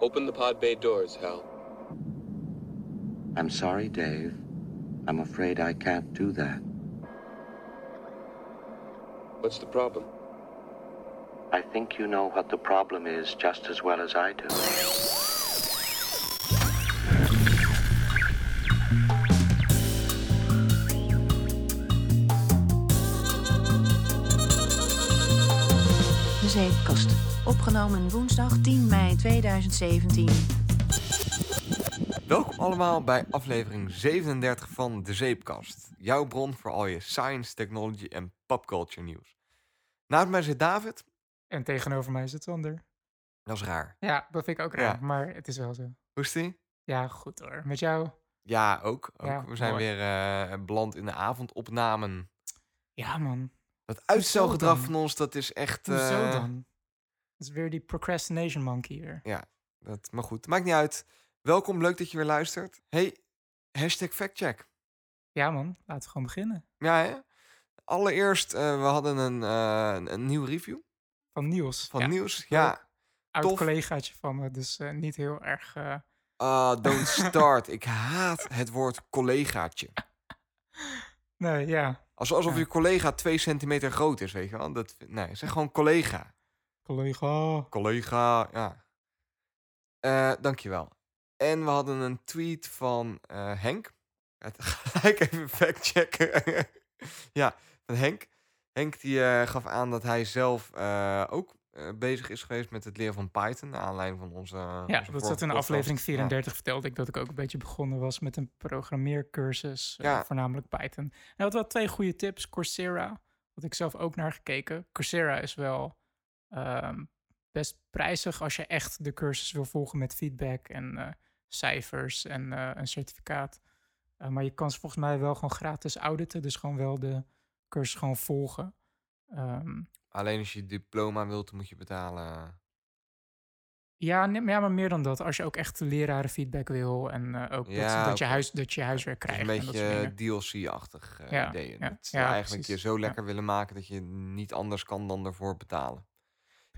Open the pod bay doors, Hal. I'm sorry, Dave. I'm afraid I can't do that. What's the problem? I think you know what the problem is just as well as I do. De Zeepkast. Opgenomen woensdag 10 mei 2017. Welkom allemaal bij aflevering 37 van De Zeepkast. Jouw bron voor al je science, technology en popculture nieuws. Naast mij zit David. En tegenover mij zit Sander. Dat is raar. Ja, dat vind ik ook raar, Ja. maar het is wel zo. Hoe is die? Ja, goed hoor. Met jou? Ja, ook. ook. Ja, We zijn mooi. weer eh, beland in de avondopnamen. Ja man, Dat uitstelgedrag van ons, dat is echt... hoezo eh, dan? Is weer die procrastination monkey weer. Dat, maar goed, maakt niet uit. Welkom, leuk dat je weer luistert. Hey, hashtag factcheck. Ja man, laten we gewoon beginnen. Ja, hè? Allereerst, eh, we hadden een, eh, een, een nieuw review Van Niels. van ja, nieuws. Ja, Oud collegaatje van me, dus eh, niet heel erg... Ah, don't start. Ik haat het woord collegaatje. Nee, ja, Als, alsof Ja. je collega twee centimeter groot is, weet je wel. Dat, nee, zeg gewoon collega. Collega. Collega, ja. Eh, dankjewel. En we hadden een tweet van eh, Henk. Gelijk even factchecken. ja, van Henk. Henk die eh, gaf aan dat hij zelf ook bezig is geweest met het leren van Python. Naar aanleiding van onze. Ja, onze dat zat in podcast. aflevering Ja. 34 vertelde ik dat ik ook een beetje begonnen was met een programmeercursus, Ja. voornamelijk Python. En hij had wel twee goede tips. Coursera, had ik zelf ook naar gekeken. Coursera is wel ehm, best prijzig als je echt de cursus wil volgen met feedback en eh, cijfers en eh, een certificaat. Eh, maar je kan ze volgens mij wel gewoon gratis auditen, dus gewoon wel de cursus gewoon volgen. Ehm, Alleen als je diploma wilt, dan moet je betalen. Ja, nee, maar ja, maar meer dan dat. Als je ook echt lerarenfeedback wil en ook dat- Ja, dat, je huis, dat je huiswerk krijgt. een beetje. DLC-achtig eh Ja, ideeën. ja, Dat eigenlijk je zo lekker willen maken dat je niet anders kan dan ervoor betalen.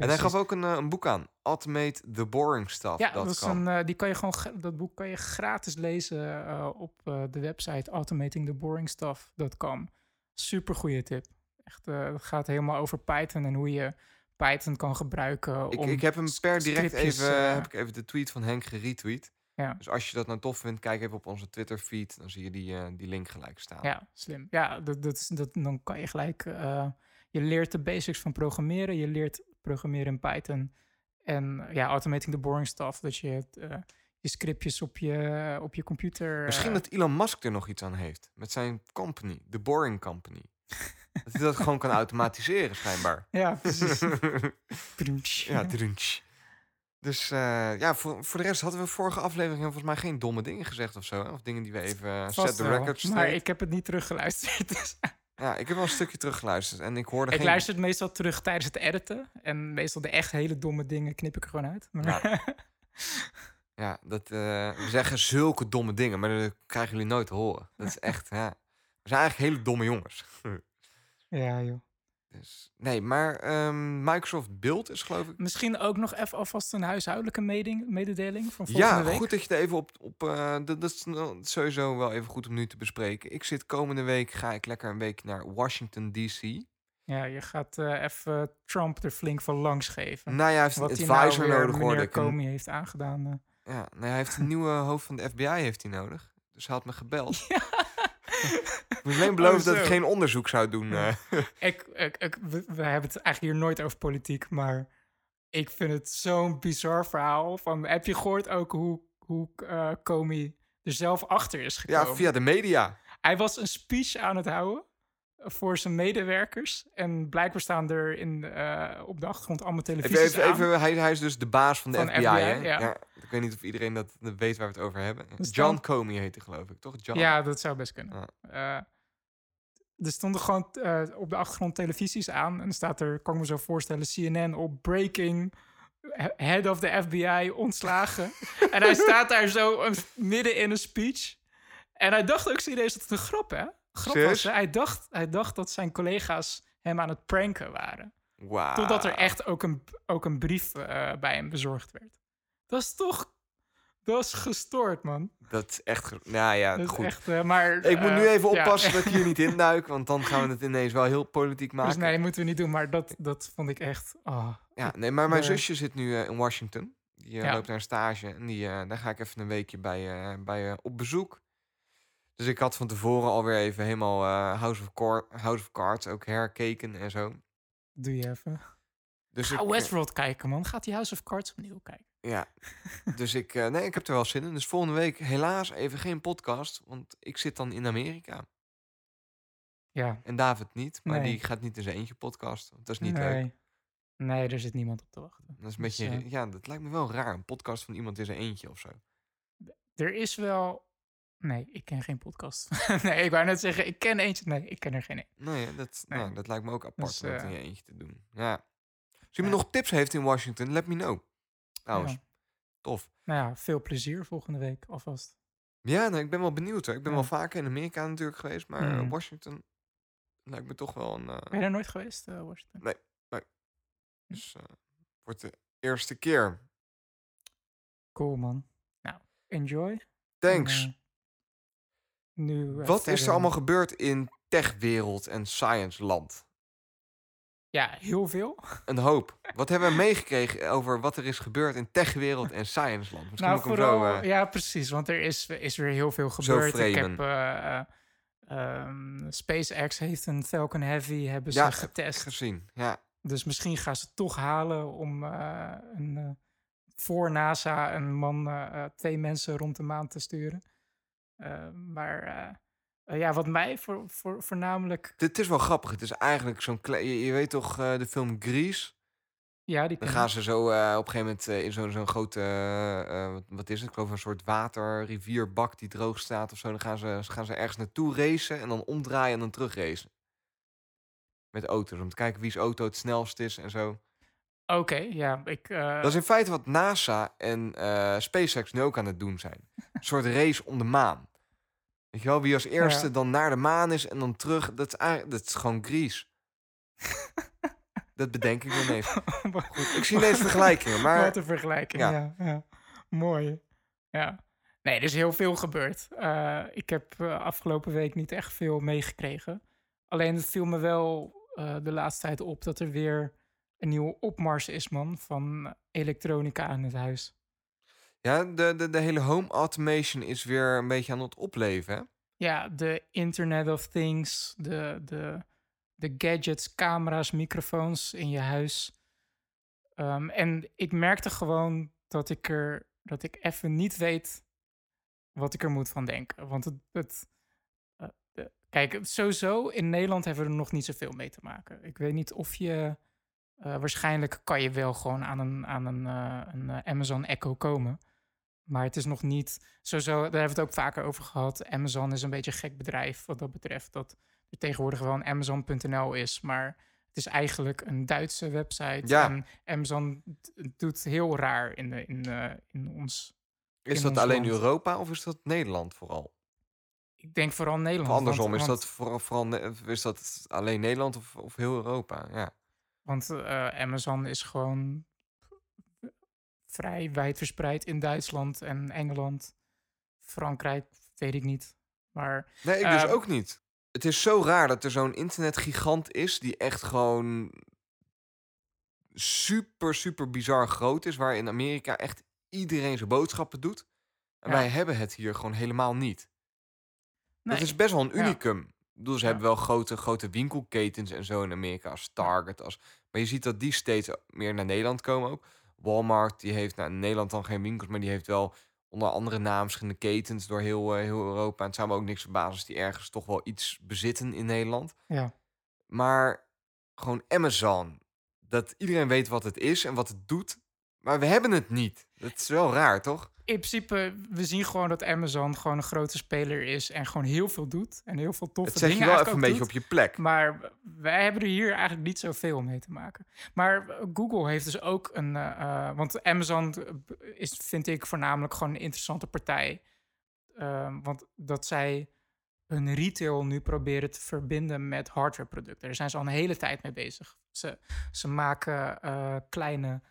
En hij gaf ook een, eh, een boek aan. Automate the boring stuff. Ja, dat een, eh, die kan je gewoon, dat boek kan je gratis lezen eh, op de website automatingtheboringstuff.com. Super goede tip. Echt, het gaat helemaal over Python en hoe je Python kan gebruiken. ik, om ik heb hem per direct even, heb ik even de tweet van Henk geretweet. Ja. Dus als je dat nou tof vindt, kijk even op onze Twitter feed. Dan zie je die, die link gelijk staan. Ja, slim. Ja, dat, dat, dat, dan kan je gelijk... je leert de basics van programmeren. Je leert programmeren in Python. En ja, automating the boring stuff. Dat je eh, je scriptjes op je, op je computer... Misschien eh, dat Elon Musk er nog iets aan heeft. Met zijn company, The Boring Company. dat hij dat gewoon kan automatiseren, schijnbaar. Ja, precies. Ja, drunch. Dus eh, ja, voor, voor de rest hadden we vorige aflevering volgens mij geen domme dingen gezegd of zo. Hè? Of dingen die we even eh, set the record Maar ik heb het niet teruggeluisterd. dus- Ja, ik heb wel een stukje teruggeluisterd en ik hoorde ik geen... luister het meestal terug tijdens het editen. En meestal de echt hele domme dingen knip ik er gewoon uit. Maar, Ja, dat, eh, we zeggen zulke domme dingen, maar dat krijgen jullie nooit te horen. Dat is echt, ja. We zijn eigenlijk hele domme jongens. ja, joh. Dus, nee, maar ehm, Microsoft Build is geloof ik... Misschien ook nog even alvast een huishoudelijke meding- mededeling van volgende Ja, week. goed dat je er even op... op eh, dat, dat is nou sowieso wel even goed om nu te bespreken. Ik zit komende week, ga ik lekker een week naar Washington D.C. Ja, je gaat eh, even Trump er flink van langs geven. Nou ja, hij heeft een Wat advisor nou nodig, hoorde ik. Comey heeft aangedaan. eh. Ja, nee, hij heeft een nieuwe hoofd van de FBI heeft hij nodig. Dus hij had me gebeld. Ik alleen beloven Oh, dat ik geen onderzoek zou doen. Ja. eh. ik, ik, ik, we, we hebben het eigenlijk hier nooit over politiek, maar ik vind het zo'n bizar verhaal. Van, heb je gehoord ook hoe, hoe eh Comey er zelf achter is gekomen? ja, via de media. Hij was een speech aan het houden voor zijn medewerkers. En blijkbaar staan er in, eh, op de achtergrond allemaal televisies even, aan. even, hij, hij is dus de baas van de Van FBI, FBI, hè? ja. Ik weet niet of iedereen dat, dat weet waar we het over hebben. Dus John dan- Comey heet hij, geloof ik, toch? John. Ja, dat zou best kunnen. Eh, er stonden gewoon eh, op de achtergrond televisies aan. En dan staat er, kan ik me zo voorstellen, CNN op breaking. he- Head of the FBI ontslagen. en hij staat daar zo midden in een speech. En hij dacht ook serieus dat het een grap, hè? Grap was, hij, dacht, hij dacht dat zijn collega's hem aan het pranken waren. Totdat er echt ook een, ook een brief eh, bij hem bezorgd werd. Dat is toch... Dat is gestoord, man. Dat is echt... Nou ja, Dat goed. echt... eh, maar, Ik moet nu eh, even ja. oppassen dat ik hier niet induik, want dan gaan we het ineens wel heel politiek maken. Dus nee, dat moeten we niet doen. Maar dat, dat vond ik echt... ah. Ja, nee, maar mijn zusje zit nu in Washington. Die Ja. loopt naar een stage en die, daar ga ik even een weekje bij, bij op bezoek. Dus ik had van tevoren alweer even helemaal eh, House, of Cor- House of Cards ook herkeken en zo. Doe je even. Dus Ga ik, eh, Westworld kijken, man. Gaat die House of Cards opnieuw kijken. Ja, dus ik, eh, nee, ik heb er wel zin in. Dus volgende week helaas even geen podcast, want ik zit dan in Amerika. Ja, En David niet, maar Nee. die gaat niet in zijn eentje podcast. Dat is niet nee. leuk. Nee, er zit niemand op te wachten. Dat is een Dus, beetje, ja, dat lijkt me wel raar. Een podcast van iemand in zijn eentje of zo. Er is wel... Nee, ik ken geen podcast. nee, ik wou net zeggen, ik ken eentje. Nee, ik ken er geen een. Nee, dat, Nee. Nou, dat lijkt me ook apart Dus, om dat in eh, je eentje te doen. Ja. Als iemand nog tips heeft in Washington, let me know. Trouwens, tof. Nou ja, veel plezier volgende week alvast. Ja, nou, ik ben wel benieuwd. Ik ben Ja. wel vaker in Amerika natuurlijk geweest, maar eh, Mm. Washington lijkt me toch wel een... eh, Ben je daar nooit geweest, Washington? dus, eh, wordt de eerste keer. Cool, man. Nou, enjoy. En, Thanks. Nu, eh, Wat is er allemaal gebeurd in techwereld en science land? Ja, heel veel. Een hoop. Wat hebben we meegekregen over wat er is gebeurd in techwereld en science land? Misschien nou, vooral, zo... eh, ja, precies. Want er is, is weer heel veel gebeurd. Ik heb... eh, eh, ehm, SpaceX heeft een Falcon Heavy hebben ze ja, getest. gezien. Ja, Dus misschien gaan ze toch halen om eh, een, eh, voor NASA een man, eh, eh, twee mensen rond de maan te sturen. Eh, maar eh, eh, ja, wat mij voor, voor, voornamelijk. Dit is wel grappig. Het is eigenlijk zo'n... kle- Je, je weet toch eh, de film Grease? Ja, die Dan gaan ze zo op een gegeven moment in zo'n zo'n grote... wat- is het? Ik geloof een soort water, rivierbak die droog staat of zo. Dan gaan ze, gaan ze ergens naartoe racen en dan omdraaien en dan terug racen. Met auto's, om te kijken wie's auto het snelst is en zo. Oké, ja. Ik, Dat is in feite wat NASA en SpaceX nu ook aan het doen zijn. Een soort race om de maan. Weet je wel, wie als eerste Ja. dan naar de maan is en dan terug. Dat is, eigenlijk, dat is gewoon Grease. dat bedenk ik ineens. Goed, ik zie ineens vergelijkingen, maar... Wat een vergelijking, ja. ja. ja, Mooi. Ja. Nee, er is heel veel gebeurd. Eh, ik heb eh, afgelopen week niet echt veel meegekregen. Alleen het viel me wel eh, de laatste tijd op dat er weer een nieuwe opmars is, man, van elektronica aan het huis. Ja, de, de, de hele home automation is weer een beetje aan het opleven, hè? Ja, de Internet of Things, de, de, de gadgets, camera's, microfoons in je huis. Ehm, en ik merkte gewoon dat ik er dat ik even niet weet wat ik er moet van denken. Want het, het eh, kijk, sowieso in Nederland hebben we er nog niet zoveel mee te maken. Ik weet niet of je eh, waarschijnlijk kan je wel gewoon aan een, aan een, eh, een Amazon Echo komen. Maar het is nog niet sowieso, daar hebben we het ook vaker over gehad. Amazon is een beetje een gek bedrijf wat dat betreft. Dat er tegenwoordig wel een Amazon.nl is, maar het is eigenlijk een Duitse website. Ja. En Amazon doet heel raar in, de, in, eh, in ons. Is in dat ons alleen land. Europa of is dat Nederland vooral? Ik denk vooral Nederland. Of andersom, want, is, dat vooral, vooral is dat alleen Nederland of, of heel Europa? Ja. Want eh, Amazon is gewoon vrij wijd verspreid in Duitsland en Engeland. Frankrijk, weet ik niet. Maar Nee, ik dus Eh, ook niet. Het is zo raar dat er zo'n internetgigant is die echt gewoon super, super bizar groot is. Waar in Amerika echt iedereen zijn boodschappen doet. En Ja. wij hebben het hier gewoon helemaal niet. nee, Dat is best wel een Ja. unicum. Ik bedoel, ze Ja. hebben wel grote, grote winkelketens en zo in Amerika als Target. Als, maar je ziet dat die steeds meer naar Nederland komen ook. Walmart, die heeft nou, in Nederland dan geen winkels, maar die heeft wel onder andere naam verschillende ketens door heel, eh, heel Europa. En het zou me ook niks verbazen als die ergens toch wel iets bezitten in Nederland. ja. Maar gewoon Amazon, dat iedereen weet wat het is en wat het doet. Maar we hebben het niet. Dat is wel raar, toch? in principe, we zien gewoon dat Amazon gewoon een grote speler is en gewoon heel veel doet. En heel veel toffe Het zet je dingen wel even een beetje op je plek. Maar wij hebben er hier eigenlijk niet zoveel mee te maken. Maar Google heeft dus ook een... eh, eh, want Amazon is, vind ik, voornamelijk gewoon een interessante partij. Ehm, want dat zij hun retail nu proberen te verbinden met hardwareproducten. Daar zijn ze al een hele tijd mee bezig. Ze, ze maken eh, kleine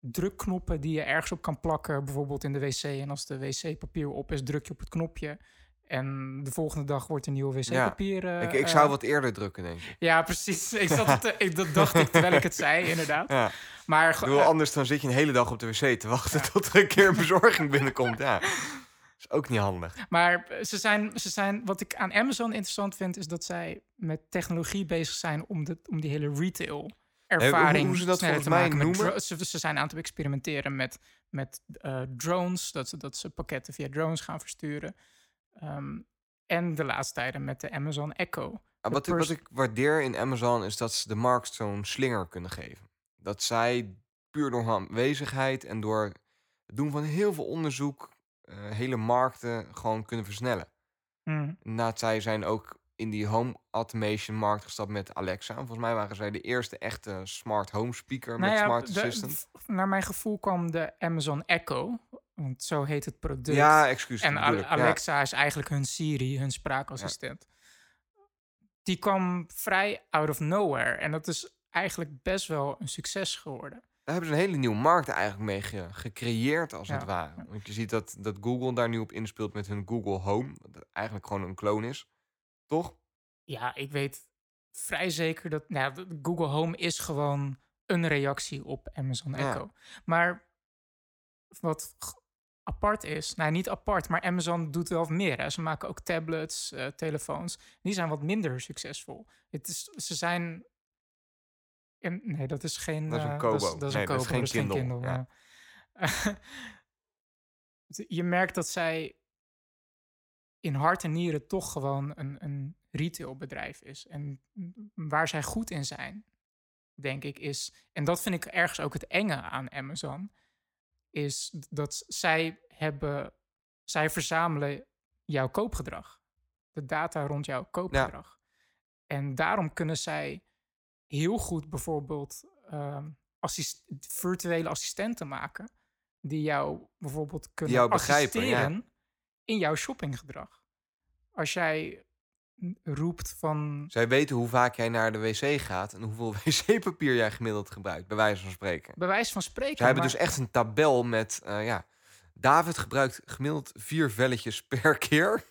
drukknoppen die je ergens op kan plakken, bijvoorbeeld in de wc. En als de wc-papier op is, druk je op het knopje. En de volgende dag wordt er nieuwe wc-papier. eh, ik, ik eh, zou wat eerder drukken, denk ik. Ja, precies. Ik zat het, te- ik, dat dacht ik terwijl ik het zei, inderdaad. Ja. Maar eh, anders dan zit je een hele dag op de wc te wachten tot er een keer een bezorging binnenkomt. Ja. is ook niet handig. Maar ze zijn, ze zijn, wat ik aan Amazon interessant vind, is dat zij met technologie bezig zijn om, de, om die hele retail ervaring hoe ze dat sneller te maken. Noemen? ze, ze zijn aan het experimenteren met, met eh, drones, dat ze, dat ze pakketten via drones gaan versturen. Ehm, en de laatste tijden met de Amazon Echo. Ah, wat, ik- wat ik waardeer in Amazon is dat ze de markt zo'n slinger kunnen geven. Dat zij puur door hun aanwezigheid en door het doen van heel veel onderzoek eh, hele markten gewoon kunnen versnellen. Hmm. Inderdaad, zij zijn ook in die home automation markt gestapt met Alexa. Volgens mij waren zij de eerste echte smart home speaker Nou met ja, smart de- assistant. naar mijn gevoel kwam de Amazon Echo, want zo heet het product. Ja, excuus. En dat ja. Alexa is eigenlijk hun Siri, hun spraakassistent. Die kwam vrij out of nowhere. En dat is eigenlijk best wel een succes geworden. Daar hebben ze een hele nieuwe markt eigenlijk mee ge- gecreëerd, als het ware. Want je ziet dat, dat Google daar nu op inspeelt met hun Google Home. Wat eigenlijk gewoon een kloon is. Toch? Ja, ik weet vrij zeker dat nou, ja, Google Home is gewoon een reactie op Amazon Ja. Echo. Maar wat apart is, nou niet apart, maar Amazon doet wel meer. Hè. Ze maken ook tablets, eh, telefoons. Die zijn wat minder succesvol. Het is, ze zijn. En, nee, dat is geen. Dat is een eh, Kobo. Dat is, dat is Nee, een dat is geen Kindle, ja. ja. je merkt dat zij in hart en nieren toch gewoon een, een retailbedrijf is. En waar zij goed in zijn, denk ik, is... En dat vind ik ergens ook het enge aan Amazon... is dat zij hebben... Zij verzamelen jouw koopgedrag. De data rond jouw koopgedrag. En daarom kunnen zij heel goed bijvoorbeeld... ehm, assist- virtuele assistenten maken... die jou bijvoorbeeld kunnen jou begrijpen, ja. In jouw shoppinggedrag. Als jij roept van... Zij weten hoe vaak jij naar de wc gaat en hoeveel wc-papier jij gemiddeld gebruikt, bij wijze van spreken. Bij wijze van spreken. Zij hebben maar- dus echt een tabel met, eh, ja, David gebruikt gemiddeld vier velletjes per keer.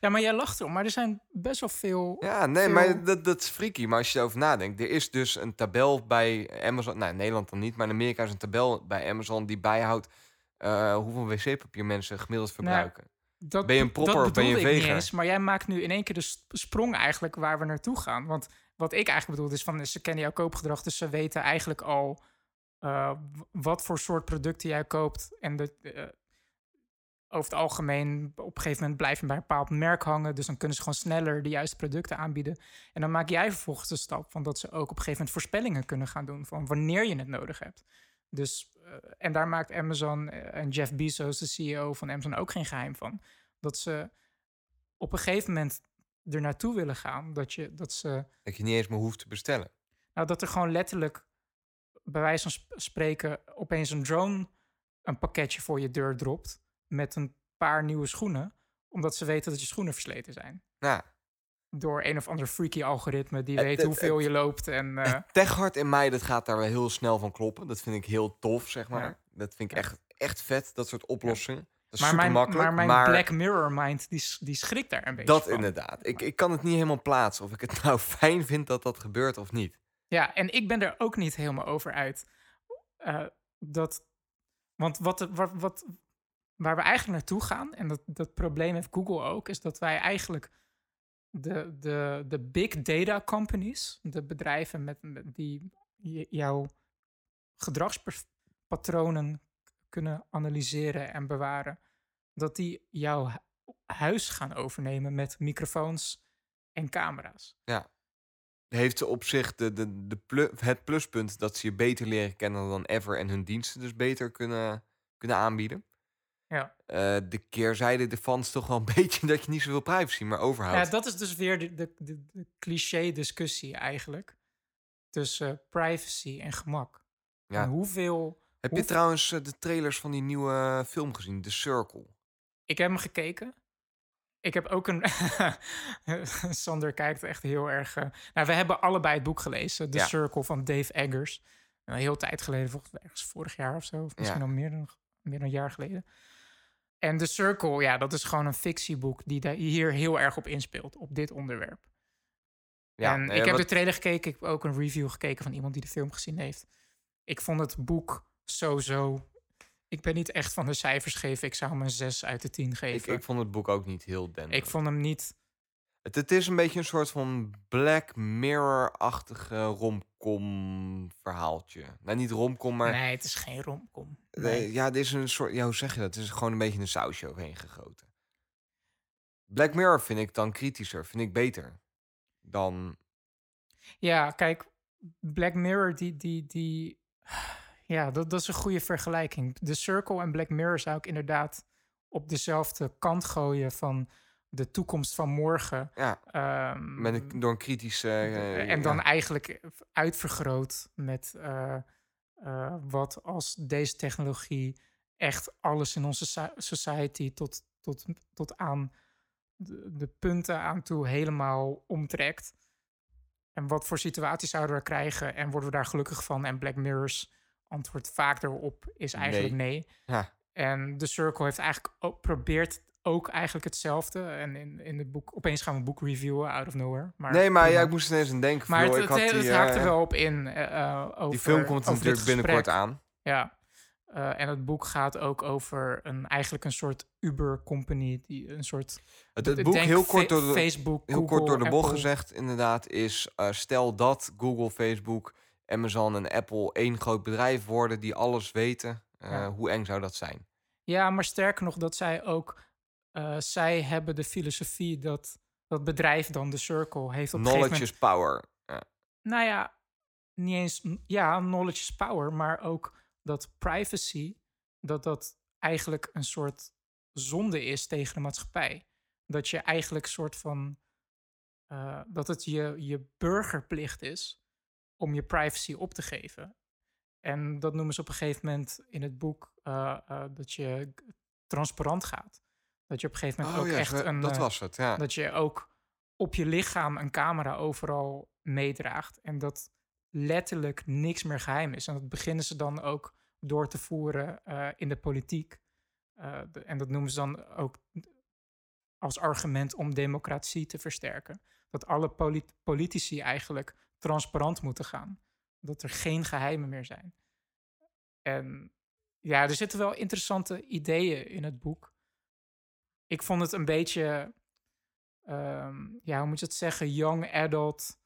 Ja, maar jij lacht erom. Maar er zijn best wel veel... Ja, nee, veel- maar dat, dat is freaky. Maar als je erover nadenkt, er is dus een tabel bij Amazon. Nou, in Nederland dan niet, maar in Amerika is een tabel bij Amazon die bijhoudt eh, hoeveel wc-papier mensen gemiddeld verbruiken. Dat, Ben je een propper dat of ben je niet veger? eens, maar jij maakt nu in één keer de sp- sprong eigenlijk waar we naartoe gaan. Want wat ik eigenlijk bedoel is van ze kennen jouw koopgedrag, dus ze weten eigenlijk al eh, wat voor soort producten jij koopt. En de, eh, over het algemeen, op een gegeven moment blijf je bij een bepaald merk hangen. Dus dan kunnen ze gewoon sneller de juiste producten aanbieden. En dan maak jij vervolgens de stap van dat ze ook op een gegeven moment voorspellingen kunnen gaan doen van wanneer je het nodig hebt. Dus, eh, en daar maakt Amazon eh, en Jeff Bezos, de CEO van Amazon, ook geen geheim van. Dat ze op een gegeven moment er naartoe willen gaan. Dat, je, dat, ze, Dat je niet eens meer hoeft te bestellen. nou, dat er gewoon letterlijk, bij wijze van sp- spreken, opeens een drone een pakketje voor je deur dropt. Met een paar nieuwe schoenen. Omdat ze weten dat je schoenen versleten zijn. Nou, Door een of ander freaky algoritme die Het- weet het- hoeveel het- je loopt. En, techhart in mij, dat gaat daar wel heel snel van kloppen. Dat vind ik heel tof, zeg maar. Ja. Dat vind ik echt, echt vet, dat soort oplossingen. Dat is maar, mijn, maar mijn Black Mirror mind, die, die schrikt daar een beetje Dat van. inderdaad. Ik, ik kan het niet helemaal plaatsen of ik het nou fijn vind dat dat gebeurt of niet. Ja, en ik ben er ook niet helemaal over uit. eh, dat, want wat, wat, wat, waar we eigenlijk naartoe gaan, en dat, dat probleem heeft Google ook, is dat wij eigenlijk de, de, de big data companies, de bedrijven met, met die jouw gedragspatronen kunnen analyseren en bewaren, dat die jouw hu- huis gaan overnemen met microfoons en camera's. Heeft ze op zich de, de, de het pluspunt dat ze je beter leren kennen dan ever en hun diensten dus beter kunnen, kunnen aanbieden. Ja. Eh, de keerzijde ervan is toch wel een beetje dat je niet zoveel privacy meer overhoudt. Ja, dat is dus weer de, de, de, de cliché-discussie eigenlijk. Tussen privacy en gemak. Ja. En hoeveel... Heb je trouwens eh, de trailers van die nieuwe film gezien, The Circle? Ik heb hem gekeken. Ik heb ook een... Sander kijkt echt heel erg... eh, Nou, we hebben allebei het boek gelezen. The Ja. Circle van Dave Eggers. Een heel tijd geleden, volgens mij ergens vorig jaar of zo. Of misschien Ja. al meer dan, meer dan een jaar geleden. En The Circle, ja, dat is gewoon een fictieboek die daar hier heel erg op inspeelt, op dit onderwerp. Ja, en nee, ik heb wat- de trailer gekeken, ik heb ook een review gekeken van iemand die de film gezien heeft. Ik vond het boek zo-zo. Ik ben niet echt van de cijfers geven. Ik zou hem een 6 uit de 10 ik, geven. ik vond het boek ook niet heel denderend. ik vond hem niet Het, het is een beetje een soort van Black Mirror-achtige romcom verhaaltje. Nou, niet romcom, maar... Nee, het is geen romcom. eh, Nee. Ja, dit is een soort... Ja, hoe zeg je dat? Het is gewoon een beetje een sausje overheen gegoten. Black Mirror vind ik dan kritischer. Vind ik beter. Dan... Ja, kijk, Black Mirror, die. die, die ja, dat, dat is een goede vergelijking. The Circle en Black Mirror zou ik inderdaad op dezelfde kant gooien van de toekomst van morgen. Ja, Ehm, met een, door een kritische... eh, en dan ja. eigenlijk uitvergroot met eh, eh, wat als deze technologie echt alles in onze soci- society tot, tot, tot aan de, de punten aan toe helemaal omtrekt. En wat voor situaties zouden we krijgen en worden we daar gelukkig van? En Black Mirror's antwoord vaak erop is eigenlijk nee. Ja. En The Circle heeft eigenlijk ook, probeert ook eigenlijk hetzelfde. En in, in het boek, opeens gaan we een boek reviewen out of nowhere. Maar nee, maar ja, ik moest ineens aan denken. Maar joh, het, ik het, had het die, haakt er eh, wel op in. eh, over, Die film komt natuurlijk binnenkort aan. Ja. En het boek gaat ook over een, eigenlijk een soort Uber-company. Die een soort. Het, het boek, denk heel kort, door de, Facebook, heel Google, kort door de bocht gezegd, inderdaad, is... stel dat Google, Facebook, Amazon en Apple één groot bedrijf worden... die alles weten. Ja. Hoe eng zou dat zijn? Ja, maar sterker nog, dat zij ook. Eh, zij hebben de filosofie dat dat bedrijf dan, de Circle, heeft op Knowledge moment is power. Ja. Nou ja, niet eens. Ja, knowledge is power, maar ook dat privacy, dat dat eigenlijk een soort zonde is tegen de maatschappij. Dat je eigenlijk een soort van. eh, dat het je, je burgerplicht is om je privacy op te geven. En dat noemen ze op een gegeven moment in het boek eh, dat je transparant gaat. Dat je op een gegeven moment Oh ook ja, echt een. dat eh, was het, ja. dat je ook op je lichaam een camera overal meedraagt. En dat letterlijk niks meer geheim is. En dat beginnen ze dan ook door te voeren eh, in de politiek. Eh, de- en dat noemen ze dan ook als argument om democratie te versterken. Dat alle polit- politici eigenlijk transparant moeten gaan. Dat er geen geheimen meer zijn. En ja, er zitten wel interessante ideeën in het boek. Ik vond het een beetje, ehm, ja, hoe moet je het zeggen, young adult.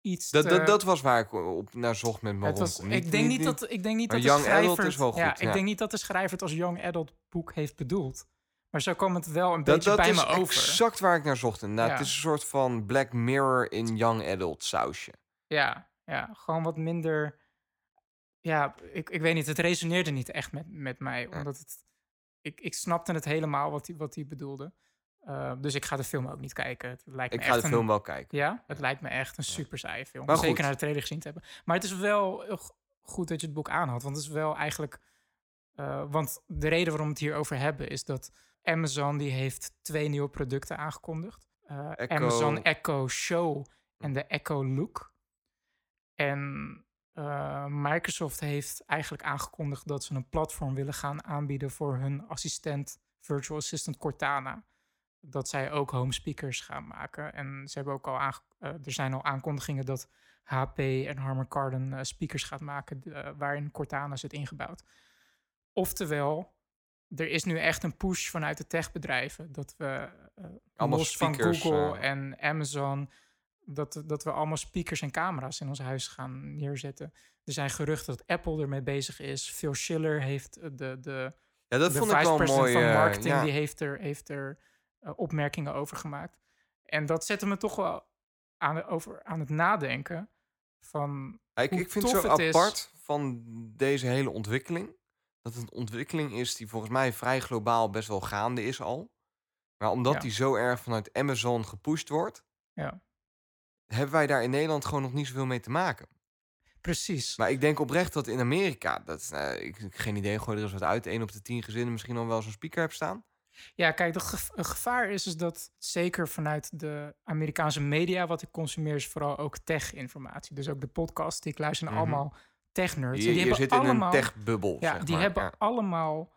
Iets Dat, te- dat, dat was waar ik op naar zocht met mijn was, ik denk niet dat, ik denk niet dat de young adult schrijver, is wel ja, ik denk niet dat de schrijver het als young adult boek heeft bedoeld. Maar zo kwam het wel een Dat, beetje dat bij is me over. exact waar ik naar zocht. Inderdaad. Ja. Het is een soort van Black Mirror in young adult sausje. Ja, ja, gewoon wat minder. Ja, ik, ik weet niet, het resoneerde niet echt met, met mij. Omdat het. Ik, ik snapte het helemaal wat hij wat bedoelde. Uh, dus ik ga de film ook niet kijken. Het lijkt Ik me ga echt de een, film wel kijken. Ja, het lijkt me echt een super saaie film. Maar Zeker goed. naar de trailer gezien te hebben. Maar het is wel goed dat je het boek aanhad. Want het is wel eigenlijk... uh, want de reden waarom we het hier over hebben... is dat Amazon die heeft twee nieuwe producten aangekondigd. Uh, Echo- Amazon Echo Show en de Echo Look. En uh, Microsoft heeft eigenlijk aangekondigd... dat ze een platform willen gaan aanbieden... voor hun assistent, virtual assistant Cortana dat zij ook home speakers gaan maken. En ze hebben ook al aange- uh, er zijn al aankondigingen dat HP en Harman Kardon uh, speakers gaat maken waarin Cortana zit ingebouwd. Oftewel, er is nu echt een push vanuit de techbedrijven dat we los van Google eh. en Amazon dat, dat we allemaal speakers en camera's in ons huis gaan neerzetten. Er zijn geruchten dat Apple ermee bezig is. Phil Schiller heeft de, de, Ja, dat de vond ik wel vice-president mooi. van eh, marketing, ja. die heeft er, heeft er uh, opmerkingen over gemaakt. En dat zette me toch wel aan, over, aan het nadenken van Ik, ik vind het zo het is. apart van deze hele ontwikkeling. Dat het een ontwikkeling is die volgens mij vrij globaal best wel gaande is al. Maar omdat Ja. die zo erg vanuit Amazon gepusht wordt, Ja, hebben wij daar in Nederland gewoon nog niet zoveel mee te maken. precies. Maar ik denk oprecht dat in Amerika, dat, eh, ik, heb geen idee, gooi er eens wat uit. 1 op de 10 gezinnen misschien al wel zo'n speaker hebt staan. Ja, kijk, een gevaar is, is dat zeker vanuit de Amerikaanse media, wat ik consumeer, is vooral ook tech-informatie. Dus ook de podcasts die ik luister, Mhm. allemaal tech-nerds. Je, die je hebben zit allemaal, in een tech-bubbel, Ja, zeg die maar. hebben Ja. allemaal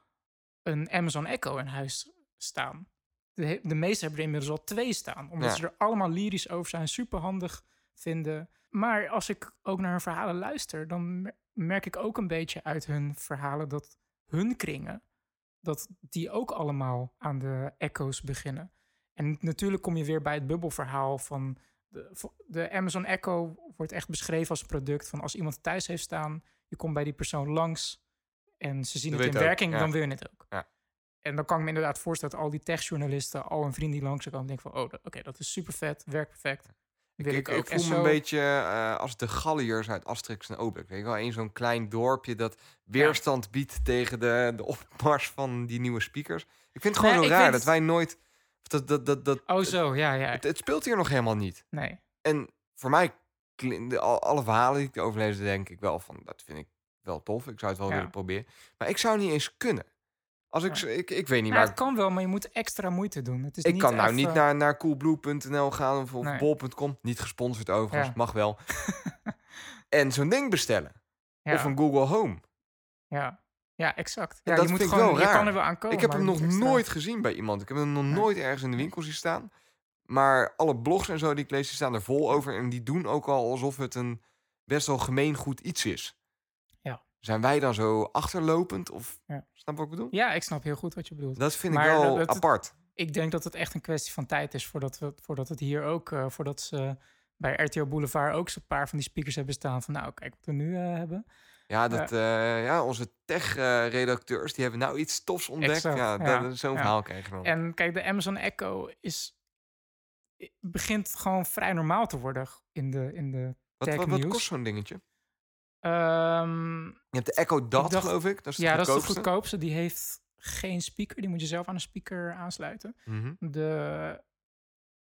een Amazon Echo in huis staan. De, de meesten hebben er inmiddels al twee staan. Omdat Ja. ze er allemaal lyrisch over zijn. Super handig vinden. Maar als ik ook naar hun verhalen luister... dan mer- merk ik ook een beetje uit hun verhalen... dat hun kringen... dat die ook allemaal aan de Echo's beginnen. En natuurlijk kom je weer bij het bubbelverhaal van... De, de Amazon Echo wordt echt beschreven als een product van als iemand thuis heeft staan, je komt bij die persoon langs en ze zien het in ook, werking, ja. dan wil je het ook. Ja. En dan kan ik me inderdaad voorstellen dat al die techjournalisten, al een vriend die langs komen, denken van, oh, oké, dat is super vet, werkt perfect. Ik, Wil ik, ik, voel me een beetje eh, als de Galliërs uit Asterix en Obelix. Weet je wel, in zo'n klein dorpje dat weerstand biedt tegen de, de opmars van die nieuwe speakers. Ik vind het gewoon Nee, zo raar dat wij nooit... Dat, dat, dat, dat, Oh zo, ja, ja. het, het speelt hier nog helemaal niet. Nee. En voor mij, alle verhalen die ik overlees, denk ik wel van, dat vind ik wel tof. Ik zou het wel Ja. willen proberen. Maar ik zou niet eens kunnen. Als ik, Ja. ik, ik weet niet Ja, waar... het kan wel, maar je moet extra moeite doen. Het is ik niet kan nou even- niet naar, naar coolblue.nl gaan of, of Nee. bol.com. Niet gesponsord overigens, Ja. mag wel. en zo'n ding bestellen. Ja, Of een Google Home. ja. ja, exact. Ja, dat je moet vind ik gewoon, wel je raar. kan er wel aan komen. ik heb hem nog nooit gezien bij iemand. Ik heb hem nog nooit ergens in de winkel zien staan. Maar alle blogs en zo die ik lees, die staan er vol over. En die doen ook al alsof het een best wel gemeengoed iets is. Zijn wij dan zo achterlopend? Of Ja. snap wat ik bedoel? Ja, ik snap heel goed wat je bedoelt. Dat vind ik wel dat- dat- apart. ik denk dat het echt een kwestie van tijd is voordat, we, voordat het hier ook, eh, voordat ze bij RTL Boulevard ook zo'n paar van die speakers hebben staan van nou, kijk wat we nu eh, hebben. Ja, dat, eh, ja onze tech-redacteurs die hebben nou iets tofs ontdekt. Exact, ja, zo'n ja. verhaal krijg je dan. En kijk, de Amazon Echo is, begint gewoon vrij normaal te worden in de, in de wat, tech wat, wat kost zo'n dingetje? Ehm, Je hebt de Echo Dot, dacht- geloof ik. Dat is ja, dat is de goedkoopste. Die heeft geen speaker. Die moet je zelf aan een speaker aansluiten. Mhm. De